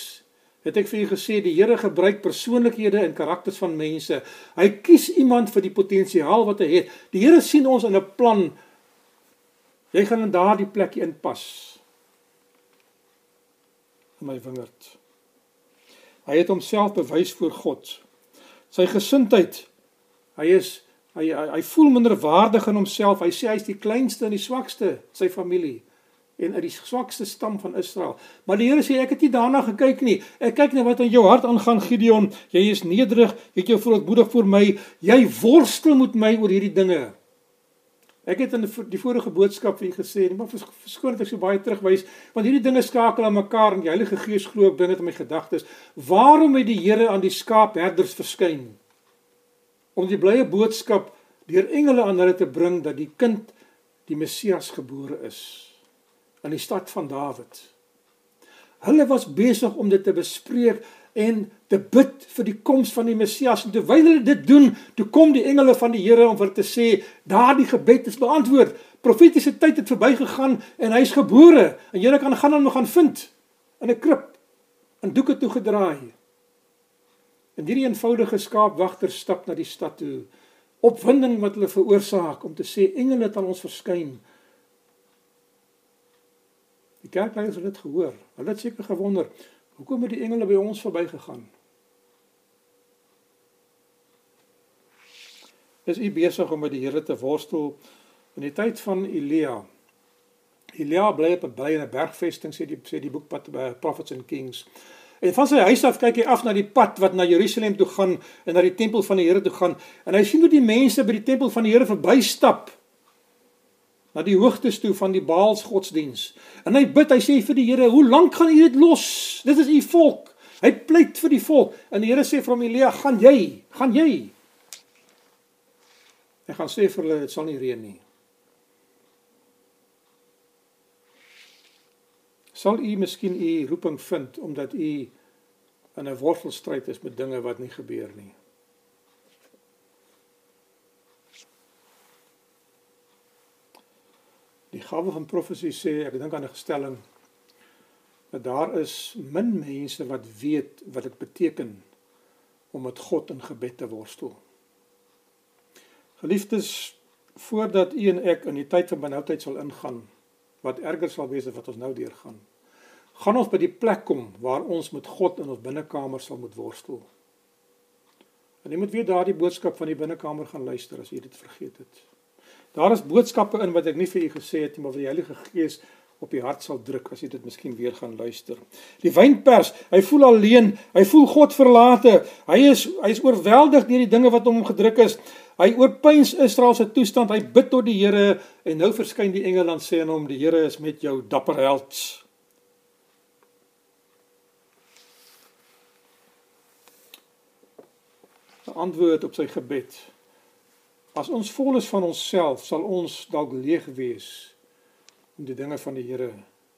het ek vir u gesê die Here gebruik persoonlikhede en karakters van mense. Hy kies iemand vir die potensiaal wat hy het. Die Here sien ons in 'n plan. Jy gaan in daardie plekkie inpas in my wingerd. Hy het homself bewys voor God. Sy gesindheid. Hy is hy hy, hy voel minderwaardig in homself. Hy sê hy's die kleinste en die swakste sy familie en uit die swakste stam van Israel. Maar die Here sê ek het nie daarna gekyk nie. Ek kyk net wat in jou hart aangaan Gideon. Jy is nederig, jy het jou vrolikmoedig voor my. Jy worstel met my oor hierdie dinge. Ek het in die vorige boodskap vir julle gesê, maar verskoon dat ek so baie terugwys, want hierdie dinge skakel aan mekaar en die Heilige Gees glo ek binne in my gedagtes. Waarom het die Here aan die skaapherders verskyn? Om die blye boodskap deur engele aan hulle te bring dat die kind die Messias gebore is in die stad van Dawid. Hulle was besig om dit te bespreek en te bid vir die koms van die Messias. En terwyl hulle dit doen, toe kom die engele van die Here om vir te sê, daardie gebed is beantwoord. Profetiese tyd het verbygegaan en hy's gebore. En julle kan gaan hom gaan vind in 'n krib en doeke toe gedraai. En hierdie eenvoudige skaapwagter stap na die stad toe. Opwinding wat hulle veroorsaak om te sê engele het aan ons verskyn. Die kerkleiers het dit gehoor. Hulle het seker gewonder, Hoekom het die engele by ons verbygegaan? Is u besig om met die Here te worstel in die tyd van Elia? Elia bly op 'n bly in 'n bergvesting sê die sê die boek by Prophets and Kings. En van sy huis af kyk hy af na die pad wat na Jerusalem toe gaan en na die tempel van die Here toe gaan. En hy sien hoe die mense by die tempel van die Here verbystap na die hoogtes toe van die Baals godsdiens. En hy bid, hy sê vir die Here, "Hoe lank gaan U dit los? Dit is U volk." Hy pleit vir die volk. En die Here sê vir hom, "Elia, gaan jy? Gaan jy?" Hy gaan sê vir hulle, "Dit sal nie reën nie." Sal u miskien u roeping vind omdat u in 'n wortelstryd is met dinge wat nie gebeur nie. Die gawe van profesie sê, ek dink aan 'n stelling dat daar is min mense wat weet wat dit beteken om met God in gebed te worstel. Geliefdes, voordat u en ek in die tyd van benoudheid sal ingaan, wat erger sal wees as wat ons nou deurgaan. Gaan ons by die plek kom waar ons met God in ons binnekamer sal moet worstel. En jy moet weer daardie boodskap van die binnekamer gaan luister as jy dit vergeet het. Daar is boodskappe in wat ek nie vir u gesê het nie, maar wat die Heilige Gees op die hart sal druk as jy dit miskien weer gaan luister. Die wynpers, hy voel alleen, hy voel God verlate. Hy is hy is oorweldig deur die dinge wat hom gedruk is. Hy oorpyns Israel se toestand. Hy bid tot die Here en nou verskyn die engel en sê aan hom: "Die Here is met jou, dapper held." Antwoord op sy gebed. As ons vol is van onsself, sal ons dalk leeg wees om die dinge van die Here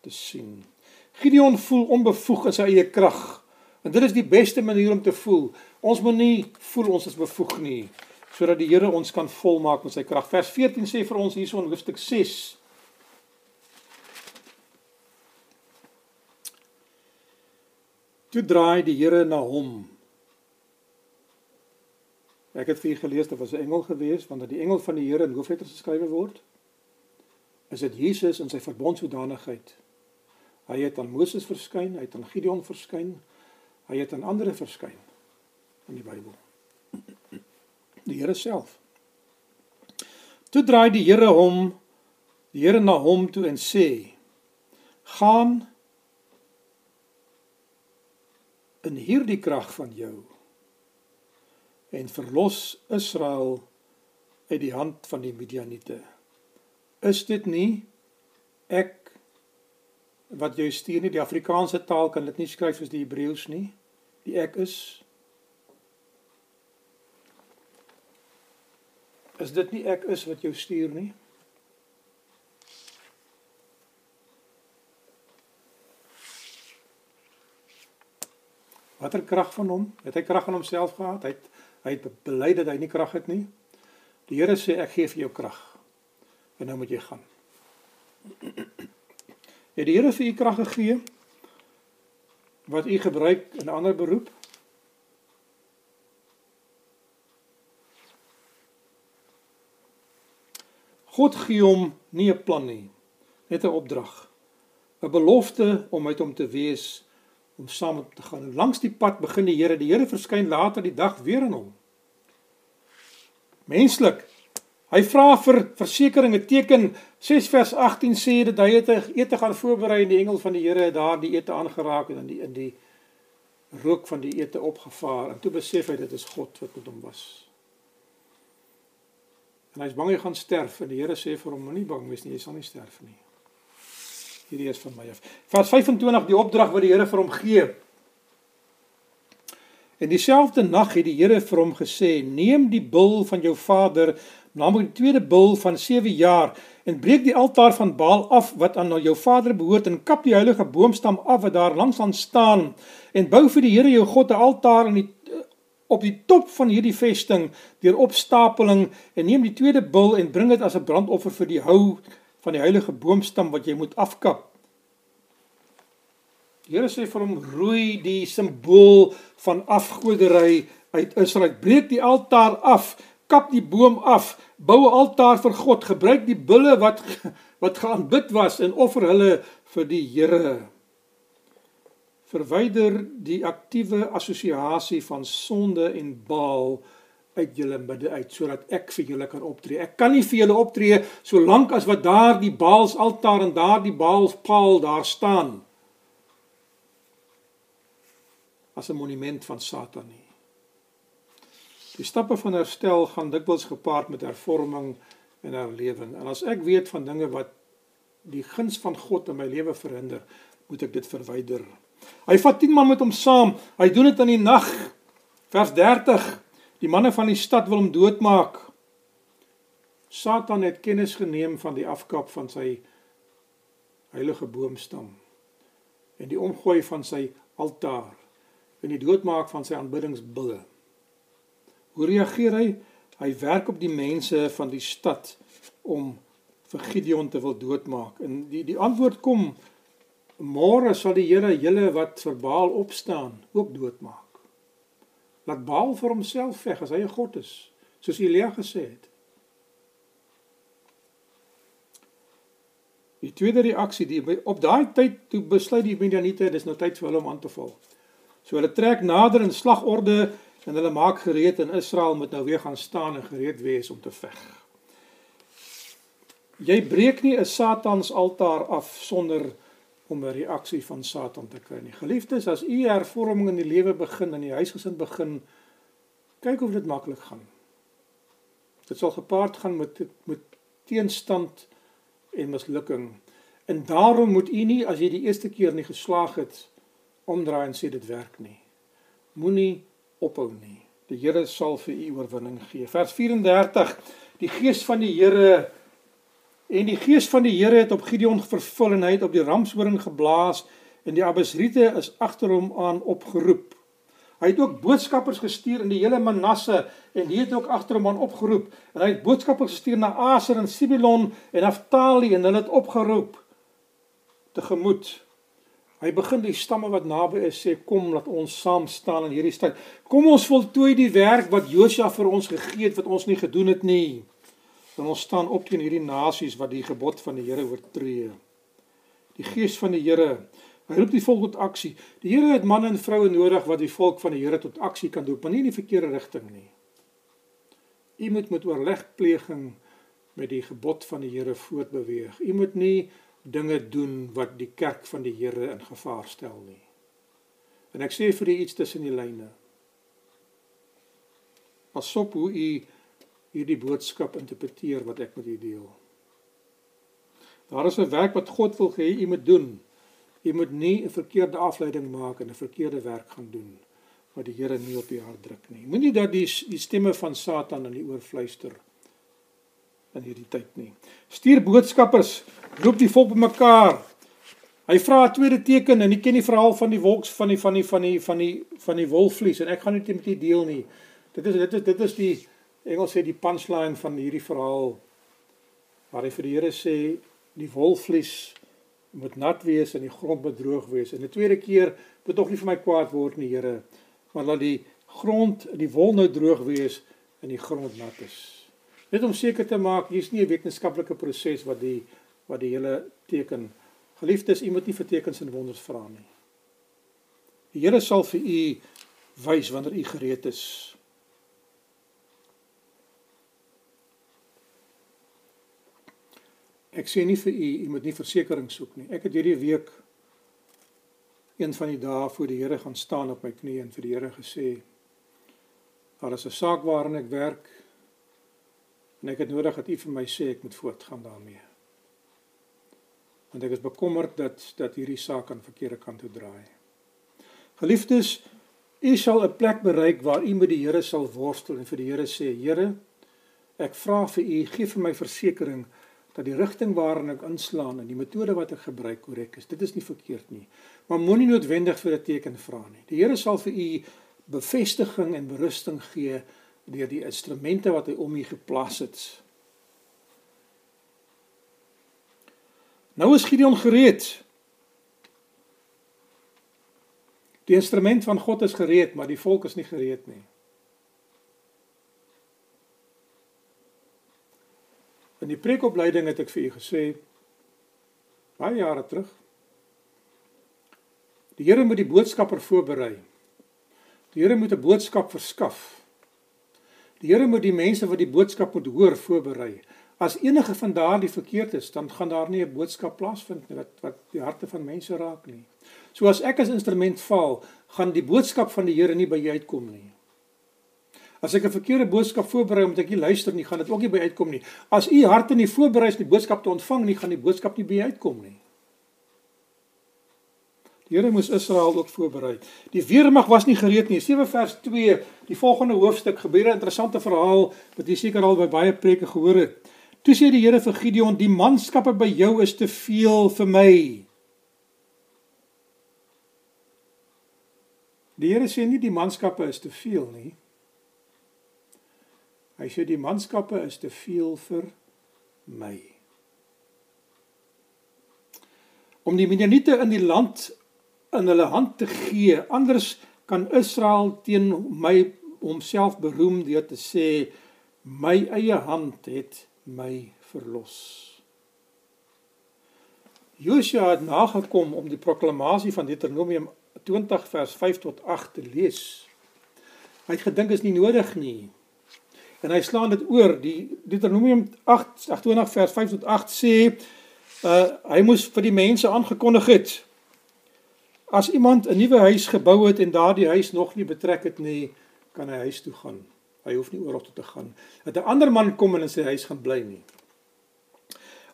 te sien. Gideon voel onbevoeg in sy eie krag. En dit is die beste manier om te voel. Ons moet nie voel ons is bevoeg nie, sodat die Here ons kan volmaak met sy krag. Vers 14 sê vir ons hierson hoofstuk 6. Toe draai die Here na hom. Ek het vir u gelees dat was 'n engel gewees, want dat die engel van die Here in hoofletters geskrywe word is dit Jesus in sy verbondshoedanigheid. Hy het aan Moses verskyn, hy het aan Gideon verskyn, hy het aan ander verskyn in die Bybel. Die Here self. Toe draai die Here hom die Here na hom toe en sê: "Gaan in hierdie krag van jou en verlos Israel uit die hand van die Midianiete." is dit nie ek wat jy stuur nie? Die Afrikaanse taal kan dit nie skryf soos die Hebreëus nie. Die ek is. Is dit nie ek is wat jou stuur nie? Watter krag van hom? Het hy krag aan homself gehad? Hy het hy het bely dat hy nie krag het nie die Here sê ek gee vir jou krag en nou moet jy gaan. (clears throat) Het die Here vir u krag gegee wat u gebruik in 'n ander beroep? God gee hom nie 'n plan nie, net 'n opdrag. 'n Belofte om met hom te wees, om saam met hom te gaan. Langs die pad begin die Here, die Here verskyn later die dag weer aan hom. Menslik Hy vra vir versekering 'n teken 6 vers 18 sê dat hy het ete gaan voorberei en die engel van die Here het daar die ete aangeraak en in die in die rook van die ete opgevaar en toe besef hy dit is God wat met hom was. En hy's bang hy gaan sterf en die Here sê vir hom moenie bang wees nie jy sal nie sterf nie. Hierdie is van my af. Vers 25 die opdrag wat die Here vir hom gee. En dieselfde nag het die Here vir hom gesê neem die bul van jou vader naamlik die tweede bul van 7 jaar en breek die altaar van Baal af wat aan jou vader behoort en kap die heilige boomstam af wat daar langs aan staan en bou vir die Here jou God 'n altaar in die op die top van hierdie vesting deur opstapeling en neem die tweede bul en bring dit as 'n brandoffer vir die hou van die heilige boomstam wat jy moet afkap. Die Here sê vir hom roei die simbool van afgodery uit Israel. Breek die altaar af kap die boom af, bou 'n altaar vir God, gebruik die bulle wat wat geaanbid was en offer hulle vir die Here. Verwyder die aktiewe assosiasie van sonde en Baal uit julle midde uit sodat ek vir julle kan optree. Ek kan nie vir julle optree solank as wat daar die Baals altaar en daar die Baals paal daar staan. as 'n monument van Satan nie. Die stappe van herstel gaan dikwels gepaard met hervorming en herlewing. En as ek weet van dinge wat die guns van God in my lewe verhinder, moet ek dit verwyder. Hy vat 10 man met hom saam. Hy doen dit in die nag. Vers 30. Die manne van die stad wil hom doodmaak. Satan het kennis geneem van die afkap van sy heilige boomstam en die omgooi van sy altaar en die doodmaak van sy aanbiddingsbulle. Hoe reageer hy? Hy werk op die mense van die stad om vir Gideon te wil doodmaak. En die die antwoord kom môre sal die Here julle wat vir Baal opstaan ook doodmaak. Laat Baal vir homself veg as hy 'n god is, soos Elia gesê het. Die tweede reaksie, die op daai tyd toe besluit die Midianiete, dis nou tyd vir hulle om aan te val. So hulle trek nader in slagorde en hulle maak gereed en Israel moet nou weer gaan staan en gereed wees om te veg. Jy breek nie 'n Satans altaar af sonder om 'n reaksie van Satan te kry nie. Geliefdes, as u hervorming in die lewe begin en die huisgesin begin, kyk of dit maklik gaan. Dit sal gepaard gaan met met teenstand en mislukking. En daarom moet u nie as jy die eerste keer nie geslaag het omdraai en sê dit werk nie. Moenie ophou nie. Die Here sal vir u oorwinning gee. Vers 34. Die gees van die Here en die gees van die Here het op Gideon vervul en hy het op die ramshoring geblaas en die Abesriete is agter hom aan opgeroep. Hy het ook boodskappers gestuur in die hele Manasse en die het ook agter hom aan opgeroep. En hy het boodskappers gestuur na Aser en Sibilon en Naftali en hulle het opgeroep te gemoed. Hy begin die stamme wat naby is sê kom laat ons saam staan in hierdie stad. Kom ons voltooi die werk wat Josua vir ons gegee het wat ons nie gedoen het nie. Dan ons staan op teen hierdie nasies wat die gebod van die Here oortree. Die gees van die Here Hy roep die volk tot aksie. Die Here het manne en vroue nodig wat die volk van die Here tot aksie kan doen, maar nie in die verkeerde rigting nie. U moet met oorlegpleging met die gebod van die Here voortbeweeg. U moet nie dinge doen wat die kerk van die Here in gevaar stel nie. En ek sê vir u iets tussen die lyne. Pasop hoe u hierdie boodskap interpreteer wat ek met u deel. Daar is 'n werk wat God wil hê u moet doen. Jy moet nie 'n verkeerde afleiding maak en 'n verkeerde werk gaan doen wat die Here nie op jou hart druk nie. Moenie dat die die stemme van Satan in die oor fluister in hierdie tyd nie. Stuur boodskappers, roep die volk bymekaar. Hy vra 'n tweede teken en jy ken die verhaal van die wolks van die van die van die van die van die wolfvlies en ek gaan nie met u deel nie. Dit is dit is dit is die Engels sê die punchline van hierdie verhaal waar hy vir die Here sê die wolfvlies moet nat wees en die grond moet droog wees. En 'n tweede keer moet tog nie vir my kwaad word nie, Here, maar laat die grond, die wol nou droog wees en die grond nat is. Net om seker te maak hier's nie 'n wetenskaplike proses wat die wat die hele teken geliefdes, u moet nie vir tekens en wonders vra nie. Die Here sal vir u wys wanneer u gereed is. Ek sê nie vir u u moet nie versekerings soek nie. Ek het hierdie week een van die dae voor die Here gaan staan op my knieë en vir die Here gesê: "Daar is 'n saak waarin ek werk en ek het nodig dat u vir my sê ek moet voortgaan daarmee." Want ek is bekommerd dat dat hierdie saak aan verkeerde kant toe draai. Geliefdes, u sal 'n plek bereik waar u met die Here sal worstel en vir die Here sê: "Here, ek vra vir u, gee vir my versekering dat die rigting waarin ek inslaan en die metode wat ek gebruik korrek is. Dit is nie verkeerd nie. Maar moenie noodwendig vir 'n teken vra nie. Die Here sal vir u bevestiging en berusting gee deur die instrumente wat hy om u geplaas het. Nou is Gideon gereed. Die instrument van God is gereed, maar die volk is nie gereed nie. In die preekopleiding het ek vir u gesê baie jare terug. Die Here moet die boodskapper voorberei. Die Here moet 'n boodskap verskaf. Die Here moet die mense wat die boodskap moet hoor voorberei. As enige van daardie verkeerd is, dan gaan daar nie 'n boodskap plaasvind nie wat wat die harte van mense raak nie. So as ek as instrument val, gaan die boodskap van die Here nie by jou uitkom nie. As ek 'n verkeerde boodskap voorberei omdat ek nie luister nie, gaan dit ook nie by uitkom nie. As u harte nie voorberei is om die boodskap te ontvang nie, gaan die boodskap nie by uitkom nie. Die Here moes Israel ook voorberei. Die weermag was nie gereed nie. 7 vers 2, die volgende hoofstuk gebeur 'n interessante verhaal wat jy seker al by baie preke gehoor het. Toe sê die Here vir Gideon: "Die manskappe by jou is te veel vir my." Die Here sê nie die manskappe is te veel nie. Hy sê die manskappe is te veel vir my. Om die Midianiete in die land in hulle hand te gee. Anders kan Israel teen my homself beroem deur te sê my eie hand het my verlos. Josua het nagekom om die proklamasie van Deuteronomium 20 vers 5 tot 8 te lees. Hy het gedink is nie nodig nie. En hy slaan dit oor. Die Deuteronomium 8 28 vers 5 tot 8 sê uh hy moes vir die mense aangekondig het As iemand 'n nuwe huis gebou het en daardie huis nog nie betrek het nie, kan hy huis toe gaan. Hy hoef nie oorlog toe te gaan. Dat 'n ander man kom en in sy huis gaan bly nie.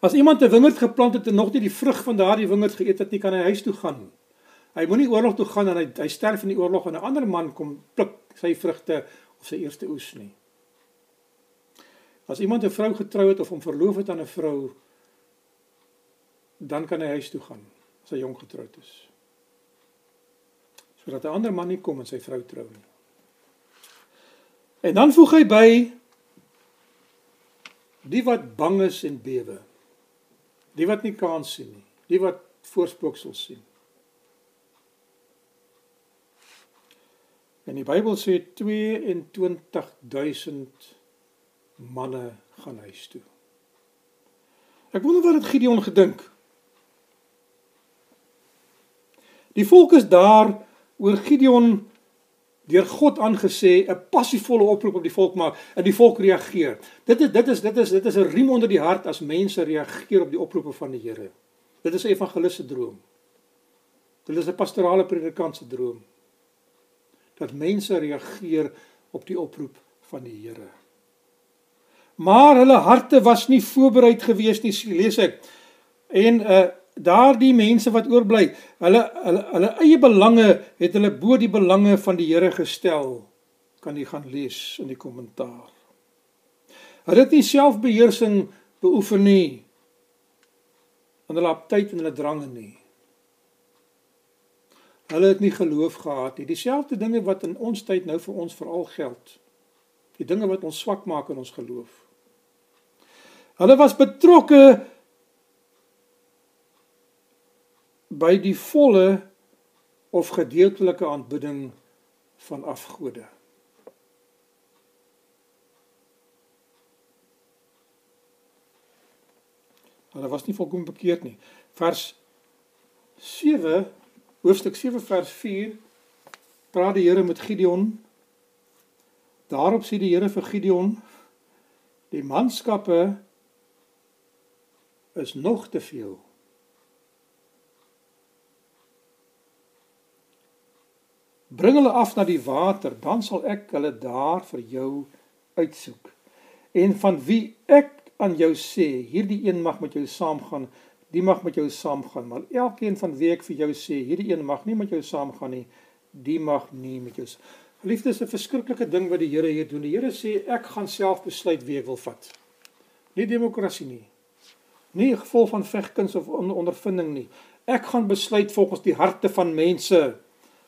As iemand 'n wingerd geplant het en nog nie die vrug van daardie wingerd geëet het nie, kan hy huis toe gaan. Hy moenie oorlog toe gaan en hy hy sterf in die oorlog en 'n ander man kom pluk sy vrugte of sy eerste oes nie. As iemand 'n vrou getrou het of hom verloof het aan 'n vrou, dan kan hy huis toe gaan as hy jong getroud is sodat 'n ander man nie kom en sy vrou trou nie. En dan voeg hy by die wat bang is en bewe. Die wat nie kans sien nie, die wat voorspooksels sien. En die Bybel sê 22000 manne gaan huis toe. Ek wonder wat het Gideon gedink? Die volk is daar oor Gideon deur God aangesê 'n passievolle oproep op die volk maak en die volk reageer. Dit is dit is dit is dit is 'n riem onder die hart as mense reageer op die oproepe van die Here. Dit is 'n evangelis se droom. Dit is 'n pastorale predikant se droom. Dat mense reageer op die oproep van die Here. Maar hulle harte was nie voorbereid gewees nie, lees ek. En uh, eh, daardie mense wat oorbly, hulle hulle hulle eie belange het hulle bo die belange van die Here gestel. Kan jy gaan lees in die kommentaar. Hulle het nie selfbeheersing beoefen nie. En hulle aptyd en hulle drange nie. Hulle het nie geloof gehad nie. Dieselfde dinge wat in ons tyd nou vir ons veral geld. Die dinge wat ons swak maak in ons geloof. Hulle was betrokke by die volle of gedeeltelike aanbidding van afgode. Hulle was nie volkom bekeerd nie. Vers 7 hoofstuk 7 vers 4 praat die Here met Gideon. Daarop sê die Here vir Gideon: Die manskappe is nog te veel. Bring hulle af na die water, dan sal ek hulle daar vir jou uitsoek. En van wie ek aan jou sê, hierdie een mag met jou saamgaan, die mag met jou saamgaan, maar elkeen van wie ek vir jou sê, hierdie een mag nie met jou saamgaan nie, die mag nie met jou. Liefde is 'n verskriklike ding wat die Here hier doen. Die Here sê ek gaan self besluit wie ek wil vat. Nie demokrasie nie. Nie gevolg van vegkuns of ondervinding nie. Ek gaan besluit volgens die harte van mense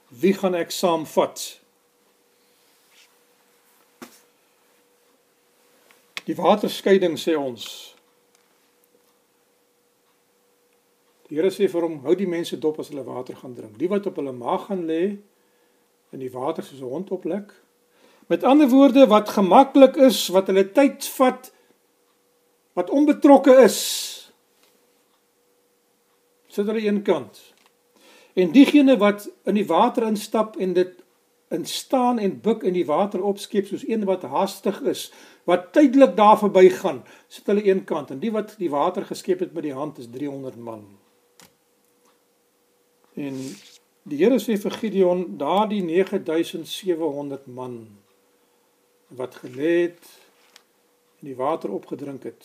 wie gaan ek saamvat? Die waterskeiding sê ons. Die Here sê vir hom, hou die mense dop as hulle water gaan drink. Die wat op hulle maag gaan lê in die water soos 'n hond oplek. Met ander woorde wat gemaklik is, wat hulle tyd vat, wat onbetrokke is. Sit hulle een kant. En diegene wat in die water instap en dit in staan en buk in die water opskep soos een wat haastig is, wat tydelik daar verbygaan, sit hulle een kant en die wat die water geskep het met die hand is 300 man. En die Here sê vir Gideon, daardie 9700 man wat gelê het en die water opgedrink het,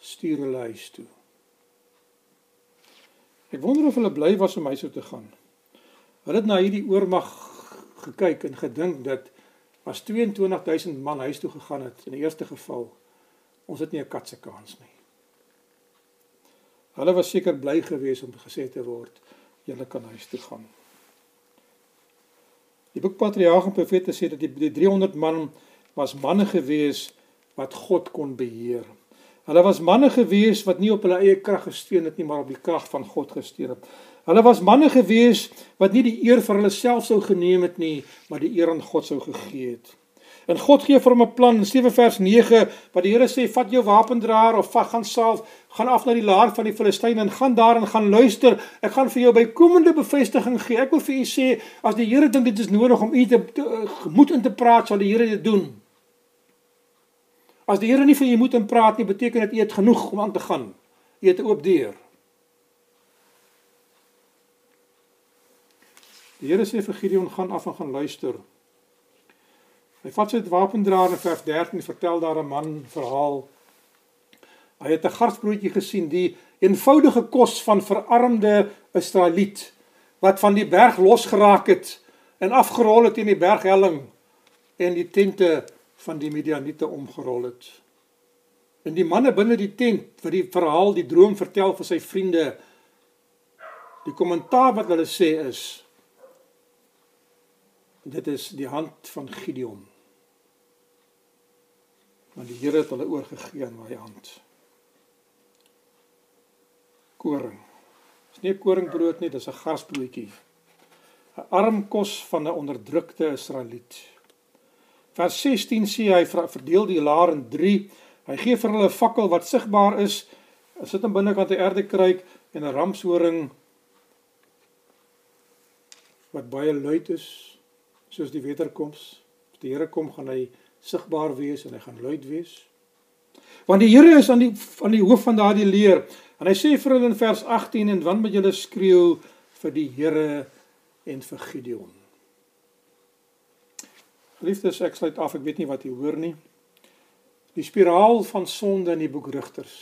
stuur hulle huis toe. Ek wonder of hulle bly was om huis toe te gaan. Hulle het na hierdie oormag gekyk en gedink dat as 22000 man huis toe gegaan het in die eerste geval, ons het nie 'n katse kans nie. Hulle was seker bly geweest om gesê te word, julle kan huis toe gaan. Die boek Patriarge en Profete sê dat die 300 man was manne gewees wat God kon beheer. Hulle was manne gewees wat nie op hulle eie krag gesteun het nie, maar op die krag van God gesteun het. Hulle was manne gewees wat nie die eer vir hulle self sou geneem het nie, maar die eer aan God sou gegee het. En God gee vir hom 'n plan in 7 vers 9 wat die Here sê vat jou wapendraer of vat gaan self gaan af na die laar van die Filistyne en gaan daar en gaan luister. Ek gaan vir jou bykomende bevestiging gee. Ek wil vir u sê as die Here dink dit is nodig om u te, te gemoed in te praat, sal die Here dit doen. As die Here nie vir u moet in praat nie, beteken dit u het genoeg om aan te gaan. U het 'n oop deur. Die Here sê vir Gideon gaan af en gaan luister. Hy vat sy wapendraer in vers 13 vertel daar 'n man verhaal. Hy het 'n garsbroodjie gesien, die eenvoudige kos van verarmde Israeliet wat van die berg losgeraak het en afgerol het in die berghelling en die tente van die Midianiete omgerol het. En die manne binne die tent wat die verhaal, die droom vertel vir sy vriende, die kommentaar wat hulle sê is dit is die hand van Gideon. Want die Here het hulle oorgegee aan my hand. Koring. Dis nie koringbrood nie, dis 'n gasbroodjie. 'n Arm kos van 'n onderdrukte Israeliet. Vers 16 sê hy verdeel die laar in 3. Hy gee vir hulle 'n fakkel wat sigbaar is. Hulle sit aan binnekant 'n erdekruik en 'n ramshoring wat baie luid is soos die wederkoms. As die Here kom, gaan hy sigbaar wees en hy gaan luid wees. Want die Here is aan die aan die hoof van daardie leer. En hy sê vir hulle in vers 18 en wanneer moet julle skreeu vir die Here en vir Gideon. Liefdes, ek sluit af. Ek weet nie wat jy hoor nie. Die spiraal van sonde in die boek Rigters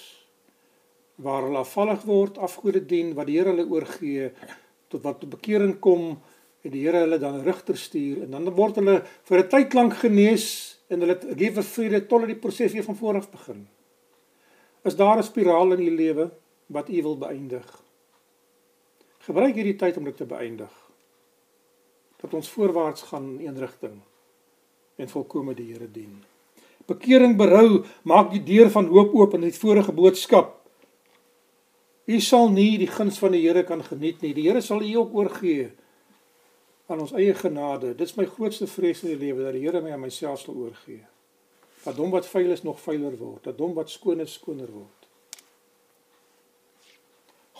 waar hulle afvallig word, afgode dien, wat die Here hulle oorgee tot wat tot bekering kom en die Here hulle dan rigter stuur en dan word hulle vir 'n tyd lank genees en hulle lewe vrede totdat die proses weer van voor af begin. Is daar 'n spiraal in u lewe wat u wil beëindig? Gebruik hierdie tyd om dit te beëindig. Dat ons voorwaarts gaan in een rigting en volkome die Here dien. Bekering berou maak die deur van hoop oop in die vorige boodskap. U sal nie die guns van die Here kan geniet nie. Die Here sal u ook oorgee aan ons eie genade. Dit is my grootste vrees in die lewe dat die Here my aan myself sal oorgee. Dat hom wat vuil is nog vuiler word, dat hom wat skoon is skoner word.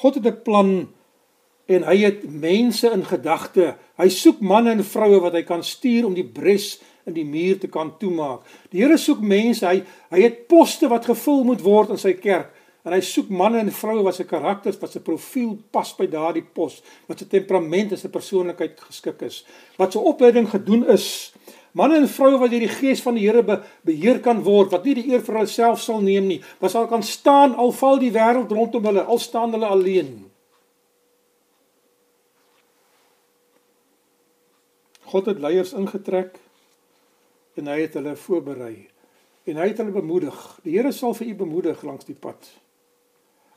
God het 'n plan en hy het mense in gedagte. Hy soek manne en vroue wat hy kan stuur om die bres in die muur te kan toemaak. Die Here soek mense. Hy hy het poste wat gevul moet word in sy kerk. En hy soek manne en vroue wat se karakters, wat se profiel pas by daardie pos, wat se temperament en se persoonlikheid geskik is, wat se opleiding gedoen is. Manne en vroue wat deur die gees van die Here be, beheer kan word, wat nie die eer vir hulself sal neem nie, wat sal kan staan al val die wêreld rondom hulle, al staan hulle alleen. God het leiers ingetrek en hy het hulle voorberei en hy het hulle bemoedig. Die Here sal vir u bemoedig langs die pad.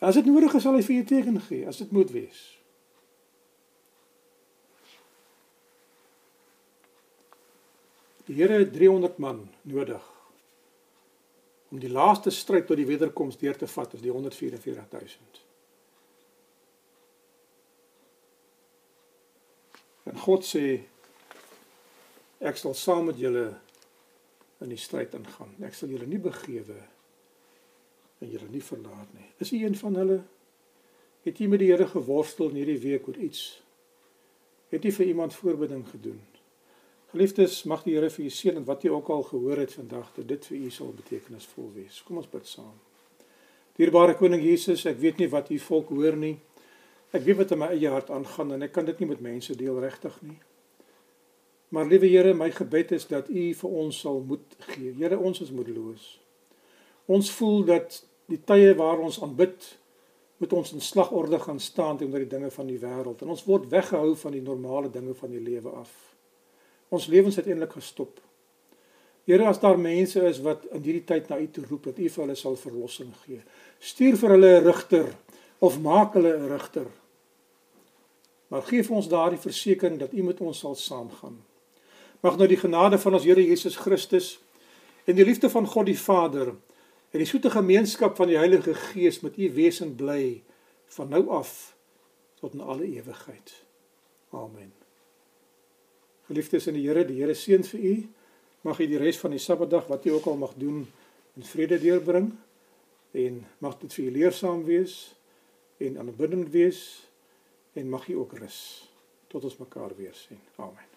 As dit nodig is, sal hy vir jou teken gee, as dit moet wees. Die Here het 300 man nodig om die laaste stryd tot die wederkoms deur te vat, is die 144000. En God sê ek sal saam met julle in die stryd ingaan. Ek sal julle nie begewe en julle nie verlaat nie. Is u een van hulle? Het jy met die Here geworstel in hierdie week oor iets Het jy vir iemand voorbeding gedoen? Geliefdes, mag die Here vir u seën en wat jy ook al gehoor het vandag, dat dit vir u sal betekenisvol wees. Kom ons bid saam. Dierbare koning Jesus, ek weet nie wat u volk hoor nie. Ek weet wat in my eie hart aangaan en ek kan dit nie met mense deel regtig nie. Maar liewe Here, my gebed is dat u vir ons sal moed gee. Here, ons is moedeloos. Ons voel dat die tye waar ons aanbid moet ons in slagorde gaan staan teenoor die dinge van die wêreld en ons word weggehou van die normale dinge van die lewe af. Ons lewens het eintlik gestop. Here, as daar mense is wat in hierdie tyd na U toe roep dat U vir hulle sal verlossing gee, stuur vir hulle 'n rigter of maak hulle 'n rigter. Maar gee vir ons daardie versekering dat U met ons sal saamgaan. Mag nou die genade van ons Here Jesus Christus en die liefde van God die Vader en die soete gemeenskap van die Heilige Gees met u wees en bly van nou af tot in alle ewigheid. Amen. Geliefdes in die Here, die Here seën vir u. Mag u die res van die Sabbatdag wat u ook al mag doen in vrede deurbring en mag dit vir u leersaam wees en aanbiddend wees en mag u ook rus tot ons mekaar weer sien. Amen.